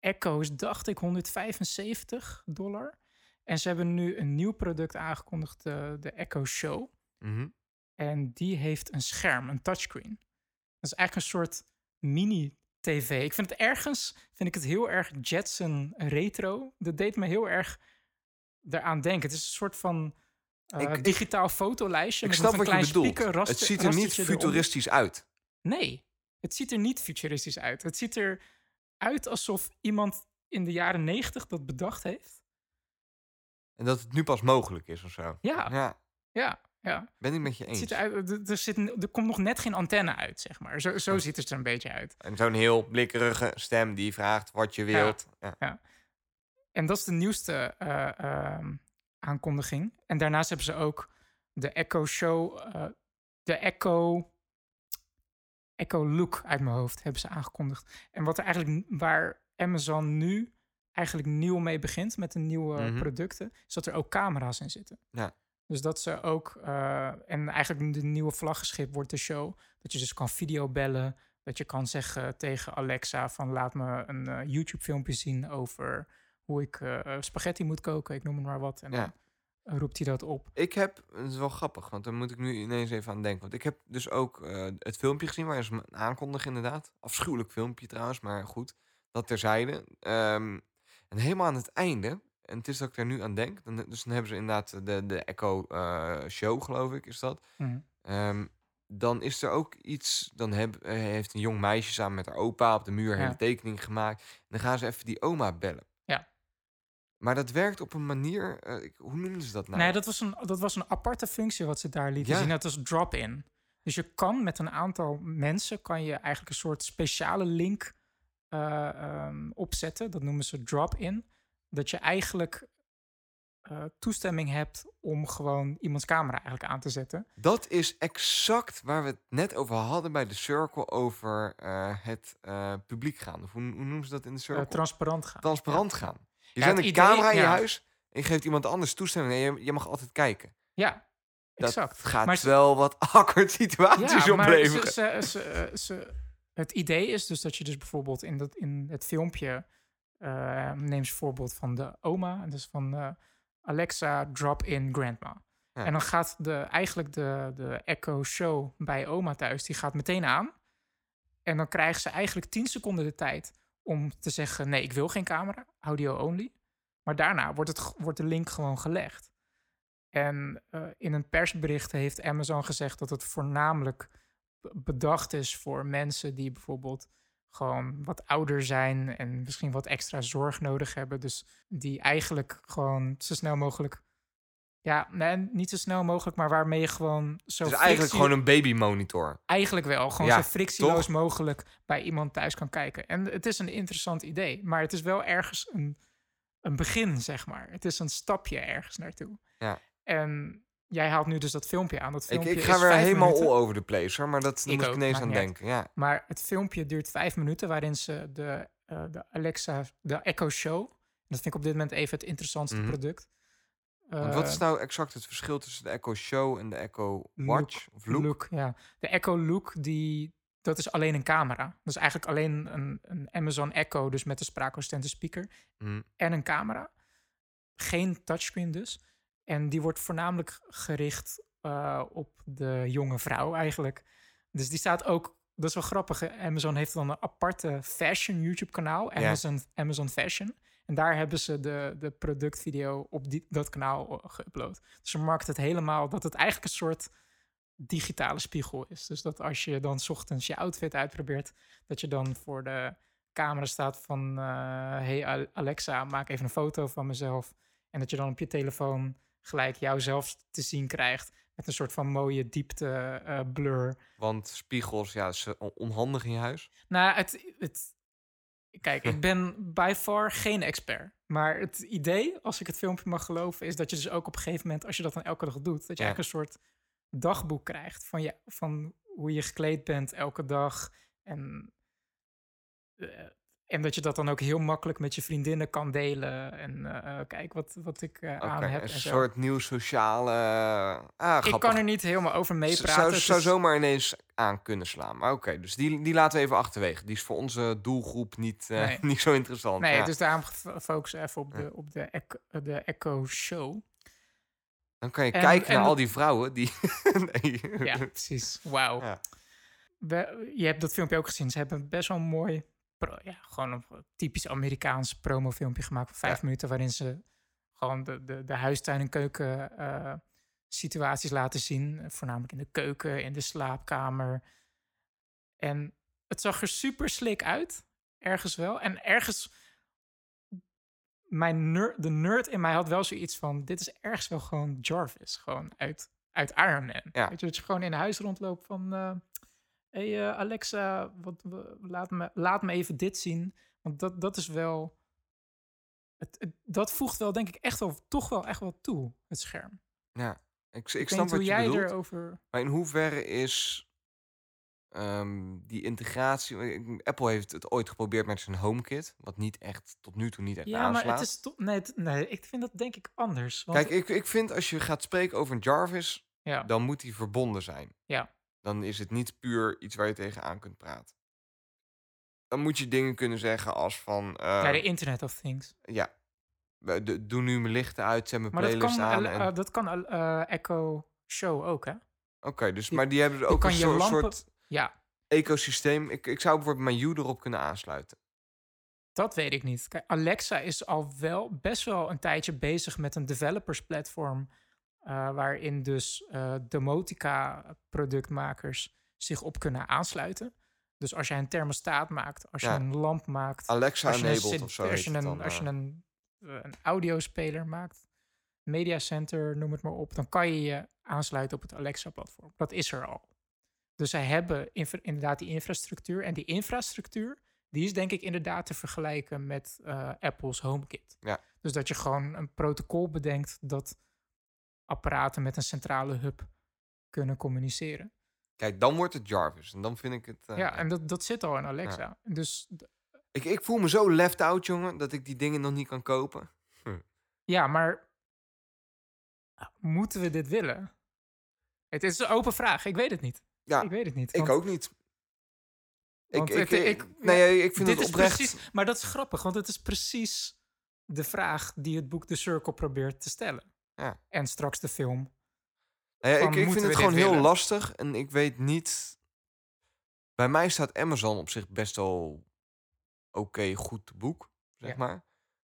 Echo's dacht ik 175 dollar. En ze hebben nu een nieuw product aangekondigd, de, de Echo Show. Mhm. En die heeft een scherm, een touchscreen. Dat is eigenlijk een soort mini-tv. Ik vind het ergens, vind ik het heel erg Jetson retro. Dat deed me heel erg eraan denken. Het is een soort van eh, Ik- ik- digitaal fotolijstje. Ik met snap een wat je klein bedoelt. speaker, het raster- ziet er niet eronder. futuristisch uit. Nee, het ziet er niet futuristisch uit. Het ziet er uit alsof iemand in de jaren negentig dat bedacht heeft. En dat het nu pas mogelijk is of zo. Ja. ja Ja, ja. ben ik met je Het eens. ziet eruit, er, er, zit, er komt nog net geen antenne uit, zeg maar. Zo, zo Ja. ziet het er een beetje uit. En zo'n heel blikkerige stem die vraagt wat je wilt. Ja. En dat is de nieuwste eh, ehm, aankondiging. En daarnaast hebben ze ook de Echo Show, eh, de Echo, Echo Look uit mijn hoofd hebben ze aangekondigd. En wat er eigenlijk, waar Amazon nu eigenlijk nieuw mee begint met de nieuwe Mhm. producten, is dat er ook camera's in zitten. Ja. Dus dat ze ook, eh, en eigenlijk de nieuwe vlaggenschip wordt de show, dat je dus kan videobellen, dat je kan zeggen tegen Alexa van laat me een eh, YouTube filmpje zien over hoe ik eh, spaghetti moet koken, ik noem het maar wat. En Ja. dan roept hij dat op. Ik heb, het is wel grappig, want daar moet ik nu ineens even aan denken. Want ik heb dus ook eh, het filmpje gezien waar ze me aankondigen inderdaad. Afschuwelijk filmpje trouwens, maar goed. Dat terzijde. Ehm en helemaal aan het einde, en het is dat ik daar nu aan denk. Dan, dus dan hebben ze inderdaad de, de Echo eh, Show, geloof ik, is dat. Mhm. Ehm, dan is er ook iets, dan heb, heeft een jong meisje samen met haar opa op de muur een Ja. hele tekening gemaakt. En dan gaan ze even die oma bellen. Maar dat werkt op een manier, eh, ik- hoe noemen ze dat nou? Nee, dat was, een, dat was een aparte functie wat ze daar lieten Ja. zien. Dat was drop-in. Dus je kan met een aantal mensen kan je eigenlijk een soort speciale link eh, ehm, opzetten. Dat noemen ze drop-in. Dat je eigenlijk eh, toestemming hebt om gewoon iemands camera eigenlijk aan te zetten. Dat is exact waar we het net over hadden bij de Circle over het publiek gaan. Of hoe, hoe noemen ze dat in de Circle? transparant gaan. Transparant gaan. Je Ja, zet een idee- camera in je ja. huis en je geeft iemand anders toestemming. En je, je mag altijd kijken. Ja, Dat exact. gaat Maar wel wat awkward situaties Ja, opleveren. ze, ze, ze, ze- het idee is dus dat je dus bijvoorbeeld in, dat, in het filmpje... eh neem ze voorbeeld van de oma. En dus van eh, Alexa drop in grandma. Ja. En dan gaat de, eigenlijk de, de Echo Show bij oma thuis... die gaat meteen aan. En dan krijgen ze eigenlijk 10 seconden de tijd om te zeggen... nee, ik wil geen camera, audio only. Maar daarna wordt, het, wordt de link gewoon gelegd. En eh, in een persbericht heeft Amazon gezegd dat het voornamelijk bedacht is voor mensen die bijvoorbeeld gewoon wat ouder zijn en misschien wat extra zorg nodig hebben. Dus die eigenlijk gewoon zo snel mogelijk. Ja, nee, niet zo snel mogelijk, maar waarmee je gewoon zo. Is eigenlijk gewoon een babymonitor. Eigenlijk wel. Gewoon Ja, zo frictieloos toch? mogelijk bij iemand thuis kan kijken. En het is een interessant idee. Maar het is wel ergens een, een begin, zeg maar. Het is een stapje ergens naartoe. Ja. En jij haalt nu dus dat filmpje aan. Dat Ik, filmpje ik ga weer helemaal minuten. all over the place hoor, maar dat Ik moet ik ook, ineens aan denken. Ja. Maar het filmpje duurt vijf minuten... waarin ze de, eh, de Alexa, de Echo Show... dat vind ik op dit moment even het interessantste Mhm. product. Want wat is Eh, nou exact het verschil tussen de Echo Show en de Echo Watch? Of Look? Look, ja. De Echo Look, die, dat is alleen een camera. Dat is eigenlijk alleen een, een Amazon Echo, dus met een spraakassistente speaker Hm. en een camera. Geen touchscreen dus. En die wordt voornamelijk gericht eh, op de jonge vrouw eigenlijk. Dus die staat ook, dat is wel grappig. hè. Amazon heeft dan een aparte fashion YouTube kanaal. Amazon, Amazon Fashion. En daar hebben ze de, de productvideo op die, dat kanaal eh, geüpload. Dus ze markt het helemaal dat het eigenlijk een soort digitale spiegel is. Dus dat als je dan 's ochtends je outfit uitprobeert, dat je dan voor de camera staat van... eh, hey Al- Alexa, maak even een foto van mezelf. En dat je dan op je telefoon gelijk jouzelf te zien krijgt... met een soort van mooie diepte eh, blur. Want spiegels, ja, is on- onhandig in je huis. Nou, het, het... Kijk, ik ben by far geen expert. Maar het idee, als ik het filmpje mag geloven... is dat je dus ook op een gegeven moment, als je dat dan elke dag doet... dat je Ja. eigenlijk een soort dagboek krijgt... van, je, van hoe je gekleed bent elke dag. En, eh, en dat je dat dan ook heel makkelijk met je vriendinnen kan delen. En eh, kijk wat, wat ik eh, aan heb. een en zo. soort nieuw sociale... Ah, ik kan er niet helemaal over meepraten. Zou, zou zomaar ineens aan kunnen slaan. Maar oké, dus die, die laten we even achterwege. Die is voor onze doelgroep niet, Nee. niet zo interessant. Nee, ja. dus daarom focussen we even op de, op de, Echo, de Echo Show. Dan kan je en- kijken en- naar al die vrouwen die... nee. Ja, precies. Wauw. Ja. Je hebt dat filmpje ook gezien. Ze hebben best wel mooi, pro- ja, gewoon een typisch Amerikaans promofilmpje gemaakt van vijf Ja. minuten, waarin ze gewoon de, de, de huistuin- en keuken eh, situaties laten zien. Voornamelijk in de keuken, in de slaapkamer. En het zag er super slik uit, ergens wel. En ergens, mijn ner- de nerd in mij had wel zoiets van, dit is ergens wel gewoon Jarvis, gewoon uit, uit Iron Man. Ja. Weet je, dat je gewoon in huis rondloopt van... eh, hey, eh, Alexa, wat, laat, me, laat me even dit zien. Want dat, dat is wel... Het, het- dat voegt wel, denk ik, echt wel, toch wel echt wel toe, het scherm. ja. Ik, ik Ik snap wat je jij bedoelt. erover... Maar in hoeverre is ehm, die integratie... ik- Apple heeft het ooit geprobeerd met zijn HomeKit. Wat niet echt, tot nu toe niet echt Ja, aanslaat. maar het is toch... Nee, het- nee, ik vind dat denk ik anders. Want, Kijk, ik, ik vind als je gaat spreken over een Jarvis... ja, dan moet die verbonden zijn. Ja. Dan is het niet puur iets waar je tegenaan kunt praten. Dan moet je dingen kunnen zeggen als van... eh, ja, de Internet of Things. ja, we- de- doe nu mijn lichten uit, zet mijn Maar dat playlist kan, aan. eh, en- eh, dat kan eh, Echo Show ook, hè? Oké, dus, maar die hebben er je ook een soort, lampen- soort Ja, ecosysteem. Ik, ik zou bijvoorbeeld mijn U erop kunnen aansluiten. Dat weet ik niet. Kijk, Alexa is al wel best wel een tijdje bezig met een developers platform. Eh, waarin dus eh domotica-productmakers zich op kunnen aansluiten. Dus als jij een thermostaat maakt, als je een lamp maakt, Alexa als je enabled of zo als je een, dan, als je eh. een, een audiospeler maakt, Media Center, noem het maar op, dan kan je je aansluiten op het Alexa-platform. Dat is er al. Dus zij hebben inderdaad die infrastructuur. En die infrastructuur, die is denk ik inderdaad te vergelijken met Apple's HomeKit. Ja. Dus dat je gewoon een protocol bedenkt dat apparaten met een centrale hub kunnen communiceren. Kijk, dan wordt het Jarvis. En dan vind ik het... eh, ja, en dat, dat zit al in Alexa. Dus ik, ik voel me zo left out, jongen, dat ik die dingen nog niet kan kopen. ja, maar moeten we dit willen? Het is een open vraag. Ik weet het niet. Ja, ik weet het niet. Ik ook niet. Ik, Want ik, het- ik, nee, ik vind dit het is oprecht... precies, maar dat is grappig, want het is precies de vraag die het boek The Circle probeert te stellen. Ja. En straks de film. Nou ja, ik, vind het gewoon heel willen? lastig. En ik weet niet... Bij mij staat Amazon op zich best wel oké, goed te boek, zeg Ja. maar.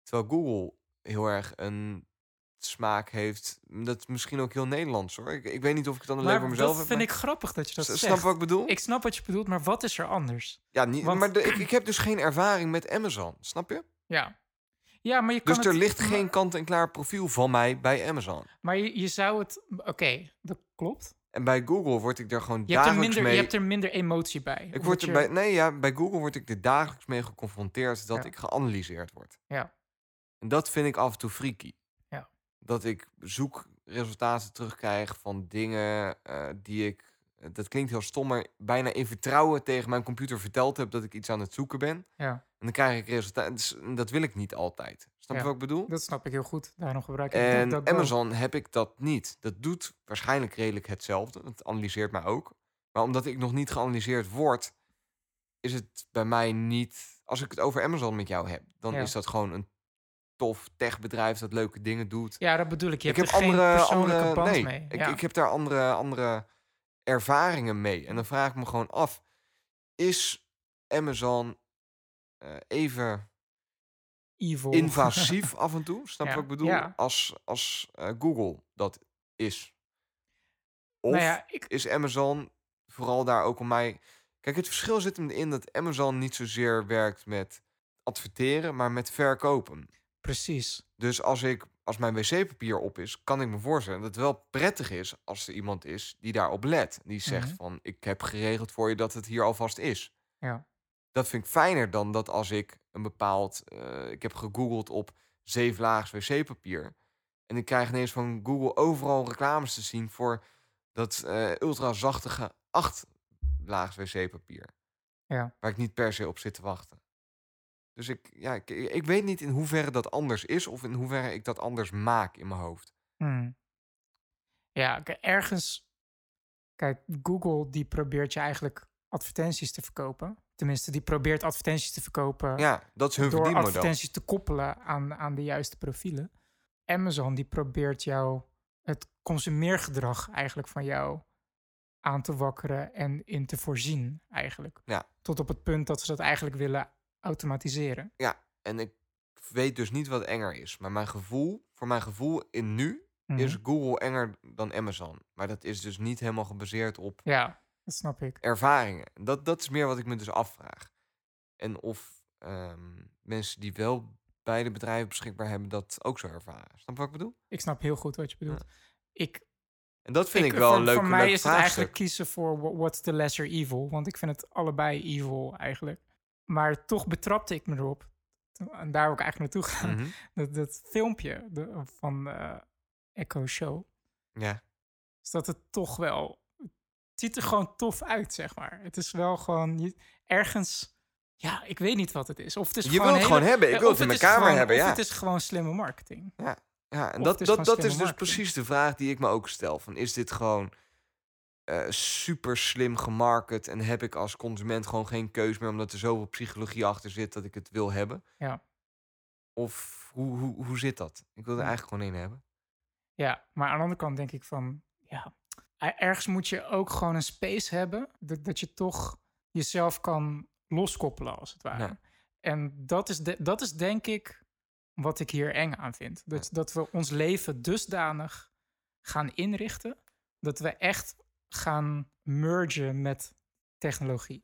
Terwijl Google heel erg een smaak heeft. Dat is misschien ook heel Nederlands hoor. Ik, ik weet niet of ik het dan alleen voor mezelf dat heb. vind maar- ik grappig dat je dat S- zegt. Snap wat ik bedoel? Ik snap wat je bedoelt, maar wat is er anders? ja, niet, want- maar de- ik, ik heb dus geen ervaring met Amazon. Snap je? Ja. Ja, maar je kan Dus er het- ligt geen kant-en-klaar profiel van mij bij Amazon. Maar je, je zou het... Oké, dat klopt. En bij Google word ik er gewoon Je hebt, er dagelijks minder, mee. je hebt er minder emotie bij. Ik word er je- bij, nee, ja, bij Google word ik er dagelijks mee geconfronteerd dat Ja. ik geanalyseerd word. Ja. En dat vind ik af en toe freaky. Ja. Dat ik zoekresultaten terugkrijg van dingen eh, die ik, dat klinkt heel stom, maar bijna in vertrouwen tegen mijn computer verteld heb dat ik iets aan het zoeken ben. Ja, En dan krijg ik resultaten. Dus, en dat wil ik niet altijd. Snap je Ja. wat ik bedoel? dat snap ik heel goed. Daarom gebruik ik En. Amazon heb ik dat niet. Dat doet waarschijnlijk redelijk hetzelfde. Het analyseert mij ook. Maar omdat ik nog niet geanalyseerd word, is het bij mij niet. Als ik het over Amazon met jou heb, dan Ja. is dat gewoon een tof techbedrijf dat leuke dingen doet. Ja, dat bedoel ik. Je ik hebt heb er geen andere, persoonlijke andere band nee, mee. ik, ja. ik heb daar andere, andere ervaringen mee. En dan vraag ik me gewoon af: is Amazon eh, even Evil. invasief af en toe. Snap je Ja, wat ik bedoel? ja. Als, als eh, Google dat is. Of nou ja, ik, is Amazon vooral daar ook om mij... Kijk, het verschil zit hem in dat Amazon niet zozeer werkt met adverteren, maar met verkopen. precies. Dus als, ik, als mijn wc-papier op is, kan ik me voorstellen dat het wel prettig is als er iemand is die daarop let. Die zegt Mhm. van, ik heb geregeld voor je dat het hier alvast is. Ja. Dat vind ik fijner dan dat als ik een bepaald... eh, ik heb gegoogeld op zeven laags wc-papier. En ik krijg ineens van Google overal reclames te zien voor dat eh ultra zachtige acht laags wc-papier. Ja. Waar ik niet per se op zit te wachten. Dus ik, ja, ik, ik weet niet in hoeverre dat anders is of in hoeverre ik dat anders maak in mijn hoofd. Hmm. Ja, ergens... Kijk, Google die probeert je eigenlijk advertenties te verkopen. Tenminste, die probeert advertenties te verkopen... Ja, dat is hun door verdienmodel. advertenties te koppelen aan, aan de juiste profielen. Amazon die probeert jou het consumeergedrag eigenlijk van jou aan te wakkeren en in te voorzien eigenlijk. Ja. Tot op het punt dat ze dat eigenlijk willen automatiseren. Ja, en ik weet dus niet wat enger is. Maar mijn gevoel, voor mijn gevoel in nu, Mhm. is Google enger dan Amazon. Maar dat is dus niet helemaal gebaseerd op Ja, dat snap ik. ervaringen. Dat, dat is meer wat ik me dus afvraag. En of ehm, mensen die wel beide bedrijven beschikbaar hebben, dat ook zo ervaren. Snap je wat ik bedoel? Ik snap heel goed wat je bedoelt. Ik, En dat vind ik, ik- wel voor, een leuk, voor mij leuk is het eigenlijk kiezen voor wha- what's the lesser evil. Want ik vind het allebei evil eigenlijk. Maar toch betrapte ik me erop. En daar ik eigenlijk naartoe gaan. Mhm. dat, dat filmpje de, van Echo Show. Ja. is dat het toch wel. Het ziet er gewoon tof uit, zeg maar. Het is wel gewoon je- ergens. Ja, ik weet niet wat het is. Of het is Je gewoon wil het hele- gewoon hebben. Ik wil het in mijn kamer gewoon- hebben, ja. Het is gewoon slimme marketing. Ja, en Of dat, dat, dat is dus marketing. precies de vraag die ik me ook stel. Van, is dit gewoon eh, super slim gemarket en heb ik als consument gewoon geen keus meer omdat er zoveel psychologie achter zit dat ik het wil hebben? Ja. Of hoe, hoe, hoe zit dat? Ik wil er eigenlijk gewoon één hebben. Ja, maar aan de andere kant denk ik van. Ja, er- ergens moet je ook gewoon een space hebben. Dat, dat je toch jezelf kan loskoppelen, als het ware. En dat is, de, dat is denk ik wat ik hier eng aan vind. Dat, dat we ons leven dusdanig gaan inrichten. dat we echt gaan mergen met technologie.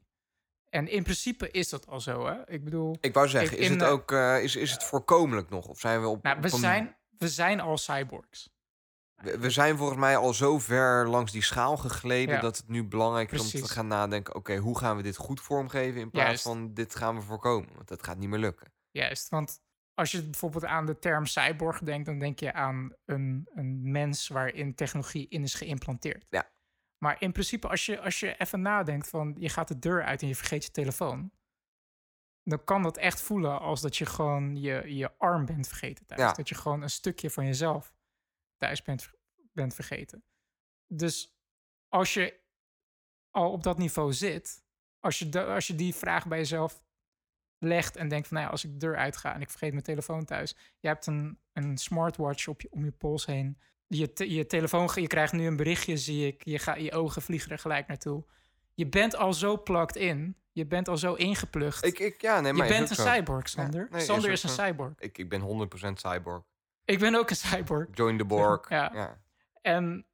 En in principe is dat al zo, hè? Ik bedoel, Ik wou zeggen, is het ook eh, is, is het voorkomelijk nog? Of zijn we op. nou, we, zijn, we zijn al cyborgs. we, we zijn volgens mij al zo ver langs die schaal gegleden Ja. dat het nu belangrijk is om te gaan nadenken: oké, hoe gaan we dit goed vormgeven in plaats Juist. van dit gaan we voorkomen? Want dat gaat niet meer lukken. Juist, want als je bijvoorbeeld aan de term cyborg denkt, dan denk je aan een, een mens waarin technologie in is geïmplanteerd. Ja. Maar in principe, als je, als je even nadenkt van je gaat de deur uit en je vergeet je telefoon, dan kan dat echt voelen als dat je gewoon je, je arm bent vergeten thuis. Ja. Dat je gewoon een stukje van jezelf thuis bent, bent vergeten. Dus als je al op dat niveau zit, als je, da- als je die vraag bij jezelf legt en denkt van, nou ja, als ik de deur uitga en ik vergeet mijn telefoon thuis. Je hebt een, een smartwatch op je, om je pols heen. Je, te- je telefoon, je krijgt nu een berichtje, zie ik. Je, ga, je ogen vliegen er gelijk naartoe. Je bent al zo plugged in. Je bent al zo ingeplucht. Ik, ik, ja, nee, je maar is bent een zo. cyborg, Sander. nee, Sander is, een zo. cyborg. Ik, ik ben 100% cyborg. Ik ben ook een cyborg. Join the Borg. Ja. ja. En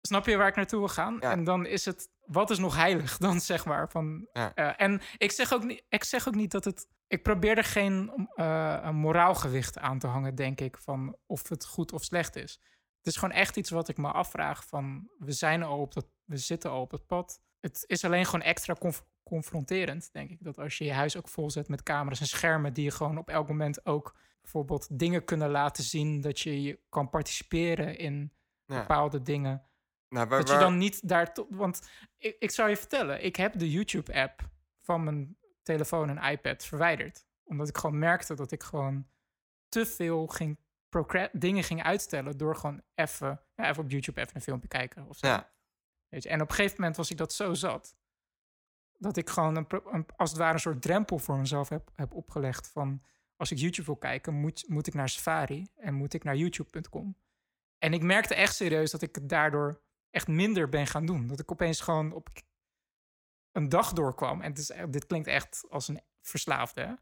snap je waar ik naartoe wil gaan? Ja. En dan is het, wat is nog heilig dan, zeg maar? Van, Ja. eh, en ik zeg, ook niet, ik zeg ook niet dat het... Ik probeer er geen een moraalgewicht aan te hangen, denk ik, van of het goed of slecht is. Het is gewoon echt iets wat ik me afvraag van, we zijn al op dat, we zitten al op het pad. Het is alleen gewoon extra conf- confronterend, denk ik. Dat als je je huis ook vol zet met camera's en schermen die je gewoon op elk moment ook bijvoorbeeld dingen kunnen laten zien, dat je, je kan participeren in Ja. bepaalde dingen. Nou, waar, Dat je dan niet daar... to- Want ik, ik zou je vertellen, ik heb de YouTube-app van mijn telefoon en iPad verwijderd. Omdat ik gewoon merkte dat ik gewoon te veel ging dingen ging uitstellen door gewoon even, ja, even op YouTube even een filmpje kijken of zo. Ja. Weet je? En op een gegeven moment was ik dat zo zat. Dat ik gewoon een, als het ware een soort drempel voor mezelf heb, heb opgelegd van... als ik YouTube wil kijken, moet, moet ik naar Safari en moet ik naar youtube.com. En ik merkte echt serieus dat ik het daardoor echt minder ben gaan doen. Dat ik opeens gewoon op een dag doorkwam. En het is, dit klinkt echt als een verslaafde, hè?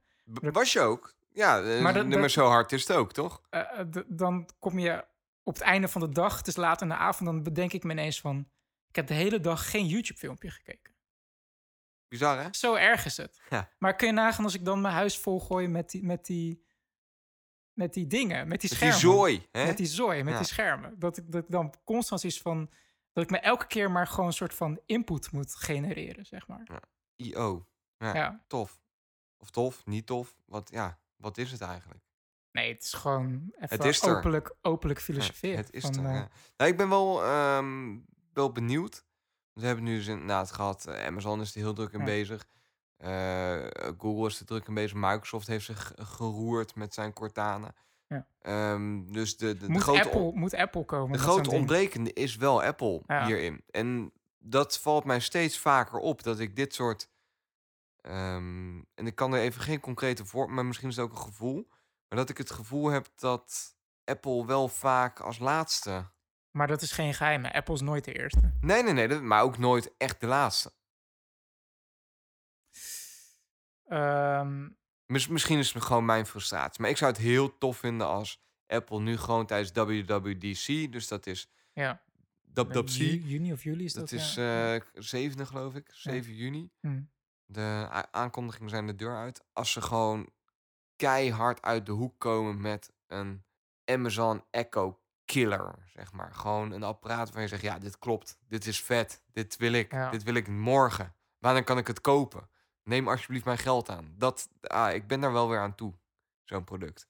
Was je ook? Ja, eh, Maar dat- nummer dat- zo hard is het ook, toch? Eh, eh, d- dan kom je op het einde van de dag, het is laat in de avond... dan bedenk ik me ineens van... ik heb de hele dag geen YouTube-filmpje gekeken. Bizar, hè? Zo erg is het. Ja. Maar kun je nagaan als ik dan mijn huis volgooi met die, met die, met die dingen, met die Met die schermen. zooi, hè? Met die zooi, met Ja. die schermen. Dat ik, dat ik dan constant is van... dat ik me elke keer maar gewoon een soort van input moet genereren, zeg maar. I.O. Ja, Ja. tof. Of tof, niet tof. Wat, ja, wat is het eigenlijk? Nee, het is gewoon even Het is er. openlijk, openlijk Ja, filosoferen. het is van, er, eh, ja. Nou, ik ben wel, ehm, wel benieuwd. We hebben nu dus inderdaad gehad, eh, Amazon is er heel druk in Ja. bezig. Eh, Google is er druk in bezig. Microsoft heeft zich geroerd met zijn Cortana. Ja. Ehm, dus de, de, grote, Apple, moet Apple komen de grote ontbrekende is wel Apple Ja. hierin. En dat valt mij steeds vaker op, dat ik dit soort... ehm, en ik kan er even geen concrete voor, maar misschien is het ook een gevoel. Maar dat ik het gevoel heb dat Apple wel vaak als laatste Maar dat is geen geheim. hè. Apple is nooit de eerste. Nee, nee, nee, maar ook nooit echt de laatste. Ehm, Mis- misschien is het gewoon mijn frustratie. Maar ik zou het heel tof vinden als Apple nu gewoon tijdens WWDC, dus dat is ja. WWDC, Ju- Juni of juli is dat? dat is ja. eh zevende geloof ik, 7 juni. Hm. De aankondigingen zijn de deur uit. Als ze gewoon keihard uit de hoek komen met een Amazon Echo killer, zeg maar. Gewoon een apparaat waar je zegt, ja, dit klopt, dit is vet, dit wil ik, Ja. dit wil ik morgen. Wanneer kan ik het kopen? Neem alsjeblieft mijn geld aan. Dat, ah, ik ben daar wel weer aan toe, zo'n product.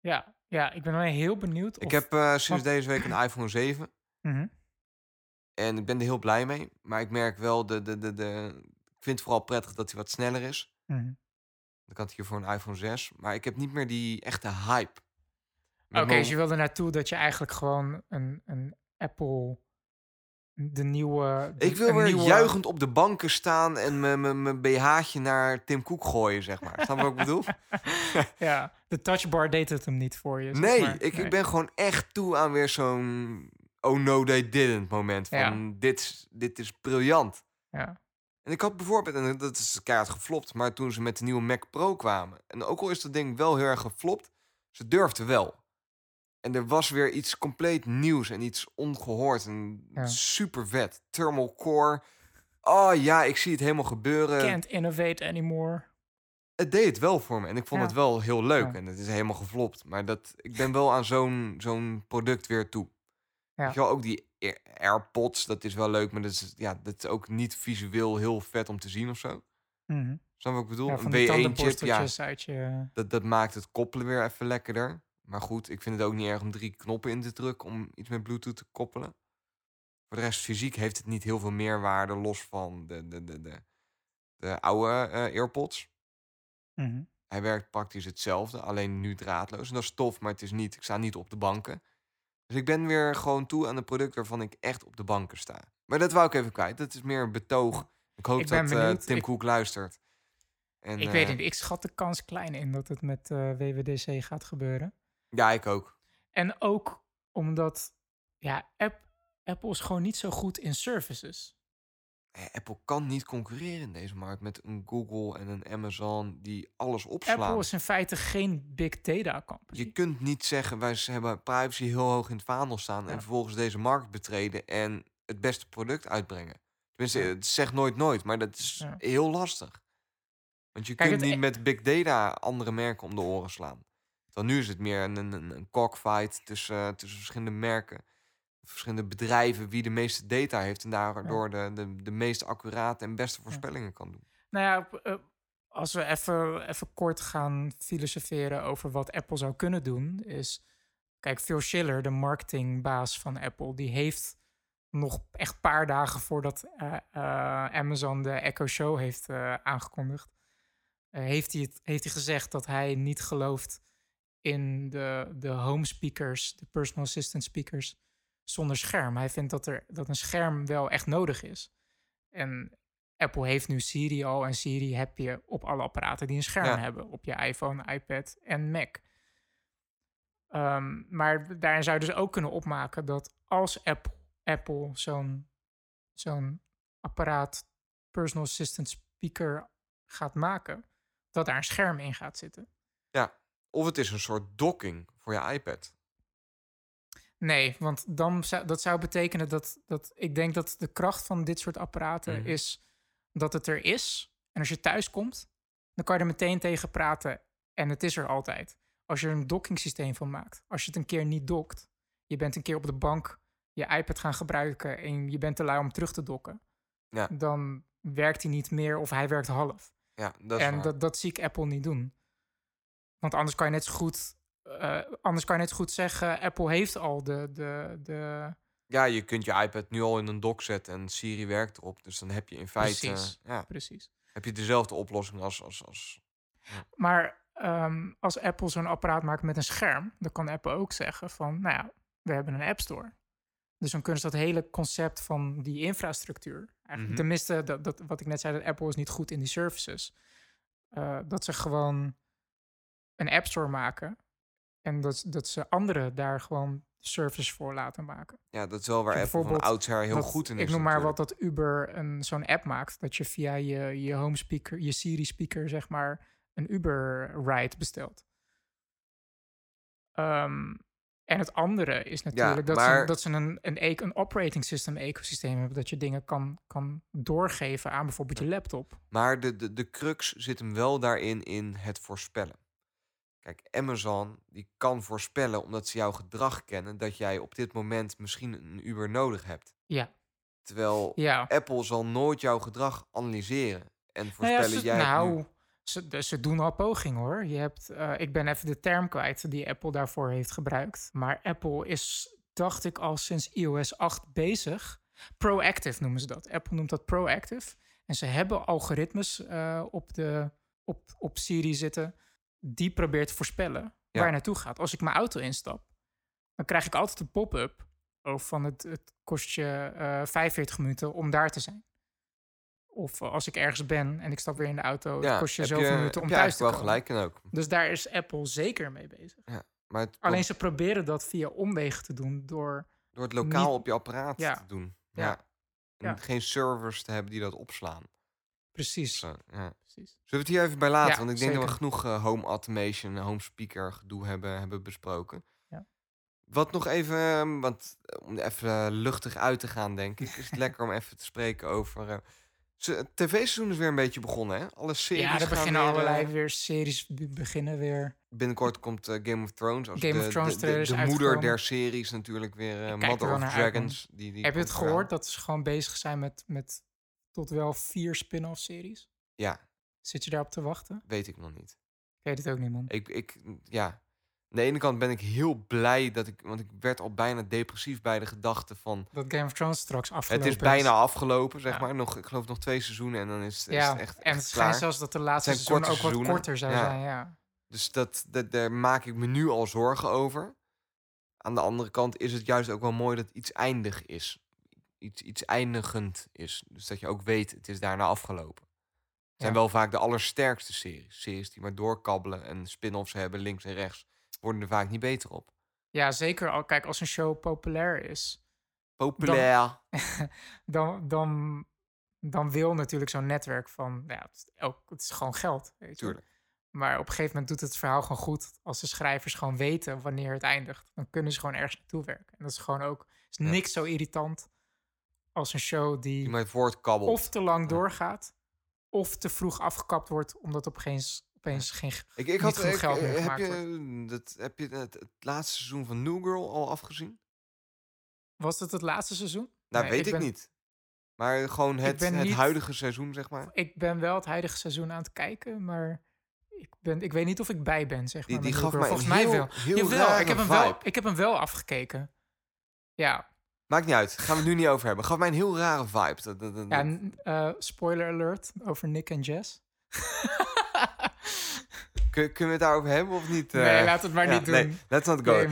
Ja, ja, ik ben wel heel benieuwd. Ik of- heb eh, sinds deze week een iPhone 7 Mhm. en ik ben er heel blij mee. Maar ik merk wel, de, de, de, de, ik vind het vooral prettig dat hij wat sneller is. Mhm. Dan kan het hier voor een iPhone 6. Maar ik heb niet meer die echte hype. Oké, dus je wilde naartoe dat je eigenlijk gewoon een, een Apple, de nieuwe... de- Ik wil weer nieuwe- juichend op de banken staan en mijn- mijn mijn BH'tje naar Tim Cook gooien, zeg maar. Snap je wat ik bedoel? Ja, de touchbar deed het hem niet voor je. zeg Nee, maar. ik, Nee. ik ben gewoon echt toe aan weer zo'n oh no they didn't moment. Van Ja. dit, dit is briljant. Ja. En ik had bijvoorbeeld, en dat is keihard geflopt, maar toen ze met de nieuwe Mac Pro kwamen. En ook al is dat ding wel heel erg geflopt, ze durfden wel. En er was weer iets compleet nieuws en iets ongehoord en Ja. super vet. Thermal core. Oh ja, ik zie het helemaal gebeuren. Can't innovate anymore. Het deed het wel voor me en ik vond Ja. het wel heel leuk. Ja. En het is helemaal geflopt. Maar dat, ik ben wel aan zo'n zo'n product weer toe. Ja. Weet je wel, ook die AirPods, dat is wel leuk, maar dat is, ja, dat is ook niet visueel heel vet om te zien of zo. Snap je wat ik bedoel? Ja, een die W1-chip, ja, je... dat, dat maakt het koppelen weer even lekkerder. Maar goed, ik vind het ook niet erg om drie knoppen in te drukken om iets met Bluetooth te koppelen. Voor de rest, fysiek heeft het niet heel veel meerwaarde, los van de, de, de, de, de oude eh, AirPods. Mhm. Hij werkt praktisch hetzelfde, alleen nu draadloos. En dat is tof, maar het is niet, ik sta niet op de banken. Dus ik ben weer gewoon toe aan een product waarvan ik echt op de banken sta. Maar dat wou ik even kwijt. Dat is meer een betoog. Ik hoop Ik dat eh. Tim Ik- Cook luistert. En, ik weet eh, niet, ik schat de kans klein in dat het met eh, WWDC gaat gebeuren. Ja, ik ook. En ook omdat, ja, App, Apple is gewoon niet zo goed in services. Eh, Apple kan niet concurreren in deze markt met een Google en een Amazon die alles opslaan. Apple is in feite geen big data company. Je kunt niet zeggen, wij hebben privacy heel hoog in het vaandel staan... en vervolgens deze markt betreden en het beste product uitbrengen. Tenminste, het zegt nooit nooit, maar dat is Ja. heel lastig. Want je Kijk, kunt niet e- met big data andere merken om de oren slaan. Dan nu is het meer een, een, een cockfight tussen, tussen verschillende merken. Verschillende bedrijven wie de meeste data heeft... en daardoor de, de, de meest accurate en beste voorspellingen kan doen. Nou ja, eh, als we even, even kort gaan filosoferen over wat Apple zou kunnen doen, is. Kijk, Phil Schiller, de marketingbaas van Apple, die heeft nog echt een paar dagen voordat eh, eh, Amazon de Echo Show heeft aangekondigd, heeft, hij het, heeft hij gezegd dat hij niet gelooft in de, de home speakers, de personal assistant speakers, zonder scherm. Hij vindt dat, er, dat een scherm wel echt nodig is. En Apple heeft nu Siri al en Siri heb je op alle apparaten die een scherm Ja. hebben. Op je iPhone, iPad en Mac. Ehm, maar daarin zou je dus ook kunnen opmaken dat als Apple, Apple zo'n zo'n apparaat, personal assistant speaker gaat maken, dat daar een scherm in gaat zitten. Ja, of het is een soort docking voor je iPad. Nee, want dan zou, dat zou betekenen dat, dat ik denk dat de kracht van dit soort apparaten Mhm. is dat het er is. En als je thuis komt, dan kan je er meteen tegen praten en het is er altijd. Als je er een dockingsysteem van maakt, als je het een keer niet dokt, je bent een keer op de bank je iPad gaan gebruiken en je bent te lui om terug te dokken, Ja. dan werkt hij niet meer of hij werkt half. Ja, dat is en waar. dat, dat zie ik Apple niet doen. Want anders kan je net zo goed, eh, anders kan je net zo goed zeggen, Apple heeft al de, de, de Ja, je kunt je iPad nu al in een dock zetten en Siri werkt erop. Dus dan heb je in feite Precies. ja, precies. heb je dezelfde oplossing als, als, als... Maar ehm, als Apple zo'n apparaat maakt met een scherm, dan kan Apple ook zeggen van, nou ja, we hebben een App Store. Dus dan kunnen ze dat hele concept van die infrastructuur, eigenlijk, Mhm. tenminste, dat, dat, wat ik net zei, dat Apple is niet goed in die services. eh, dat ze gewoon een App Store maken en dat, dat ze anderen daar gewoon services voor laten maken. Ja, dat is wel waar Apple van oudsher heel dat- goed in is Ik noem maar natuurlijk. wat dat Uber een, zo'n app maakt. Dat je via je, je home speaker, je Siri speaker, zeg maar, een Uber ride bestelt. Ehm, en het andere is natuurlijk dat, maar- ze, dat ze een, een, e- een operating system ecosysteem hebben. Dat je dingen kan, kan doorgeven aan bijvoorbeeld je laptop. Maar de, de, de crux zit hem wel daarin in het voorspellen. Kijk, Amazon die kan voorspellen omdat ze jouw gedrag kennen dat jij op dit moment misschien een Uber nodig hebt. Ja, Terwijl ja. Apple zal nooit jouw gedrag analyseren en Nou ja, voorspellen ze, jij nou, ze, doen al pogingen hoor. Je hebt, eh, ik ben even de term kwijt die Apple daarvoor heeft gebruikt. Maar Apple is, dacht ik, al sinds iOS 8 bezig. Proactive noemen ze dat. Apple noemt dat proactive. En ze hebben algoritmes eh, op, de, op, op Siri zitten. Die probeert te voorspellen Ja. waar je naartoe gaat. Als ik mijn auto instap, dan krijg ik altijd een pop-up. Over van het, het kost je eh 45 minuten om daar te zijn. Of als ik ergens ben en ik stap weer in de auto, het ja, kost je zoveel minuten om thuis te komen. wel gelijk en ook. Dus daar is Apple zeker mee bezig. Maar het Alleen ze proberen dat via omwegen te doen door... door het lokaal niet- op je apparaat Ja. te doen. Ja. Ja. En Ja. geen servers te hebben die dat opslaan. Precies. Ja. precies. Zullen we het hier even bij laten? Ja, Want ik denk dat we genoeg eh, home automation home speaker gedoe hebben, hebben besproken. Ja. Wat nog even, eh, want eh, om even eh, luchtig uit te gaan, denk ik, is het lekker om even te spreken over. het tv-seizoen is weer een beetje begonnen, hè? Alle series. Ja, er gaan beginnen weer, allerlei weer series be- beginnen weer. binnenkort komt Game of Thrones. Als Game de, of Thrones de, moeder der series natuurlijk weer. Mother of. Dragons. die, die Heb je het gehoord dat ze gewoon bezig zijn met, met tot wel vier spin-off series? Ja, Zit je daarop te wachten? weet ik nog niet. Ik weet het ook niet, man. Ik, ik, ja. Aan de ene kant ben ik heel blij dat ik, want ik werd al bijna depressief bij de gedachte van, Dat Game of Thrones straks afgelopen het is bijna afgelopen, zeg Ja. maar. Nog, ik geloof nog twee seizoenen en dan is, het- is Ja, het echt, en het schijnt zelfs dat de laatste zijn seizoen ook wat seizoenen. korter zou Ja. zijn, ja. Dus dat, dat, daar maak ik me nu al zorgen over. Aan de andere kant is het juist ook wel mooi dat iets eindig is. Iets, iets eindigend is. Dus dat je ook weet, het is daarna afgelopen. Het zijn Ja. wel vaak de allersterkste series. Series die maar doorkabbelen en spin-offs hebben links en rechts. Worden er vaak niet beter op. Ja, zeker. Al, kijk, als een show populair is, Populair. dan, dan dan wil natuurlijk zo'n netwerk van, ja, het is, ook, het is gewoon geld. Weet je? Tuurlijk. Maar op een gegeven moment doet het verhaal gewoon goed als de schrijvers gewoon weten wanneer het eindigt. Dan kunnen ze gewoon ergens naartoe werken. En dat is gewoon ook, is Ja. niks zo irritant als een show die Die of te lang Ja. doorgaat, of te vroeg afgekapt wordt, omdat opeens, opeens geen... Ik, ik had ik, geld meer heb gemaakt je, dat, heb je het, het laatste seizoen van New Girl al afgezien? Was het het laatste seizoen? Nou, Nee, weet ik, ben- niet. Maar gewoon het, het niet- huidige seizoen, zeg maar. Ik ben wel het huidige seizoen aan het kijken, maar ik, ben, ik weet niet of ik bij ben, zeg Maakt niet uit. Gaan we het nu niet over hebben. Gaf mij een heel rare vibe. Dat, dat, dat- ja n- eh, spoiler alert over Nick en Jess. Kun- kunnen we het daarover hebben of niet? nee, eh? laat het maar ja, niet doen. Nee, let's not go.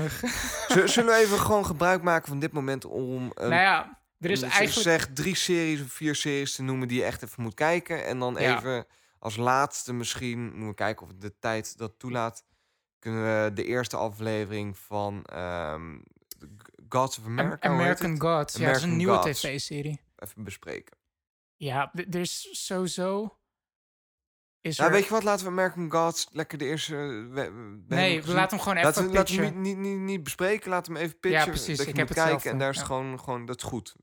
Zullen- we even gewoon gebruik maken van dit moment om... Een, nou ja, er is eigenlijk... Zeg drie series of vier series te noemen die je echt even moet kijken. En dan Ja. even als laatste misschien... Moeten we kijken of de tijd dat toelaat. Kunnen we de eerste aflevering van... ehm, Gods of America, American? Gods. ja, het is een nieuwe tv-serie. even bespreken. Ja, er is sowieso... Is Nou, er... weet je wat? Laten we American Gods lekker de eerste... hebben nee, we laten hem gewoon even Laten we, laten we hem niet, niet, niet, bespreken. Laten we hem even pitchen. precies, Dat je ik heb kijken. hetzelfde, En daar is ja. gewoon, gewoon... Dat is goed.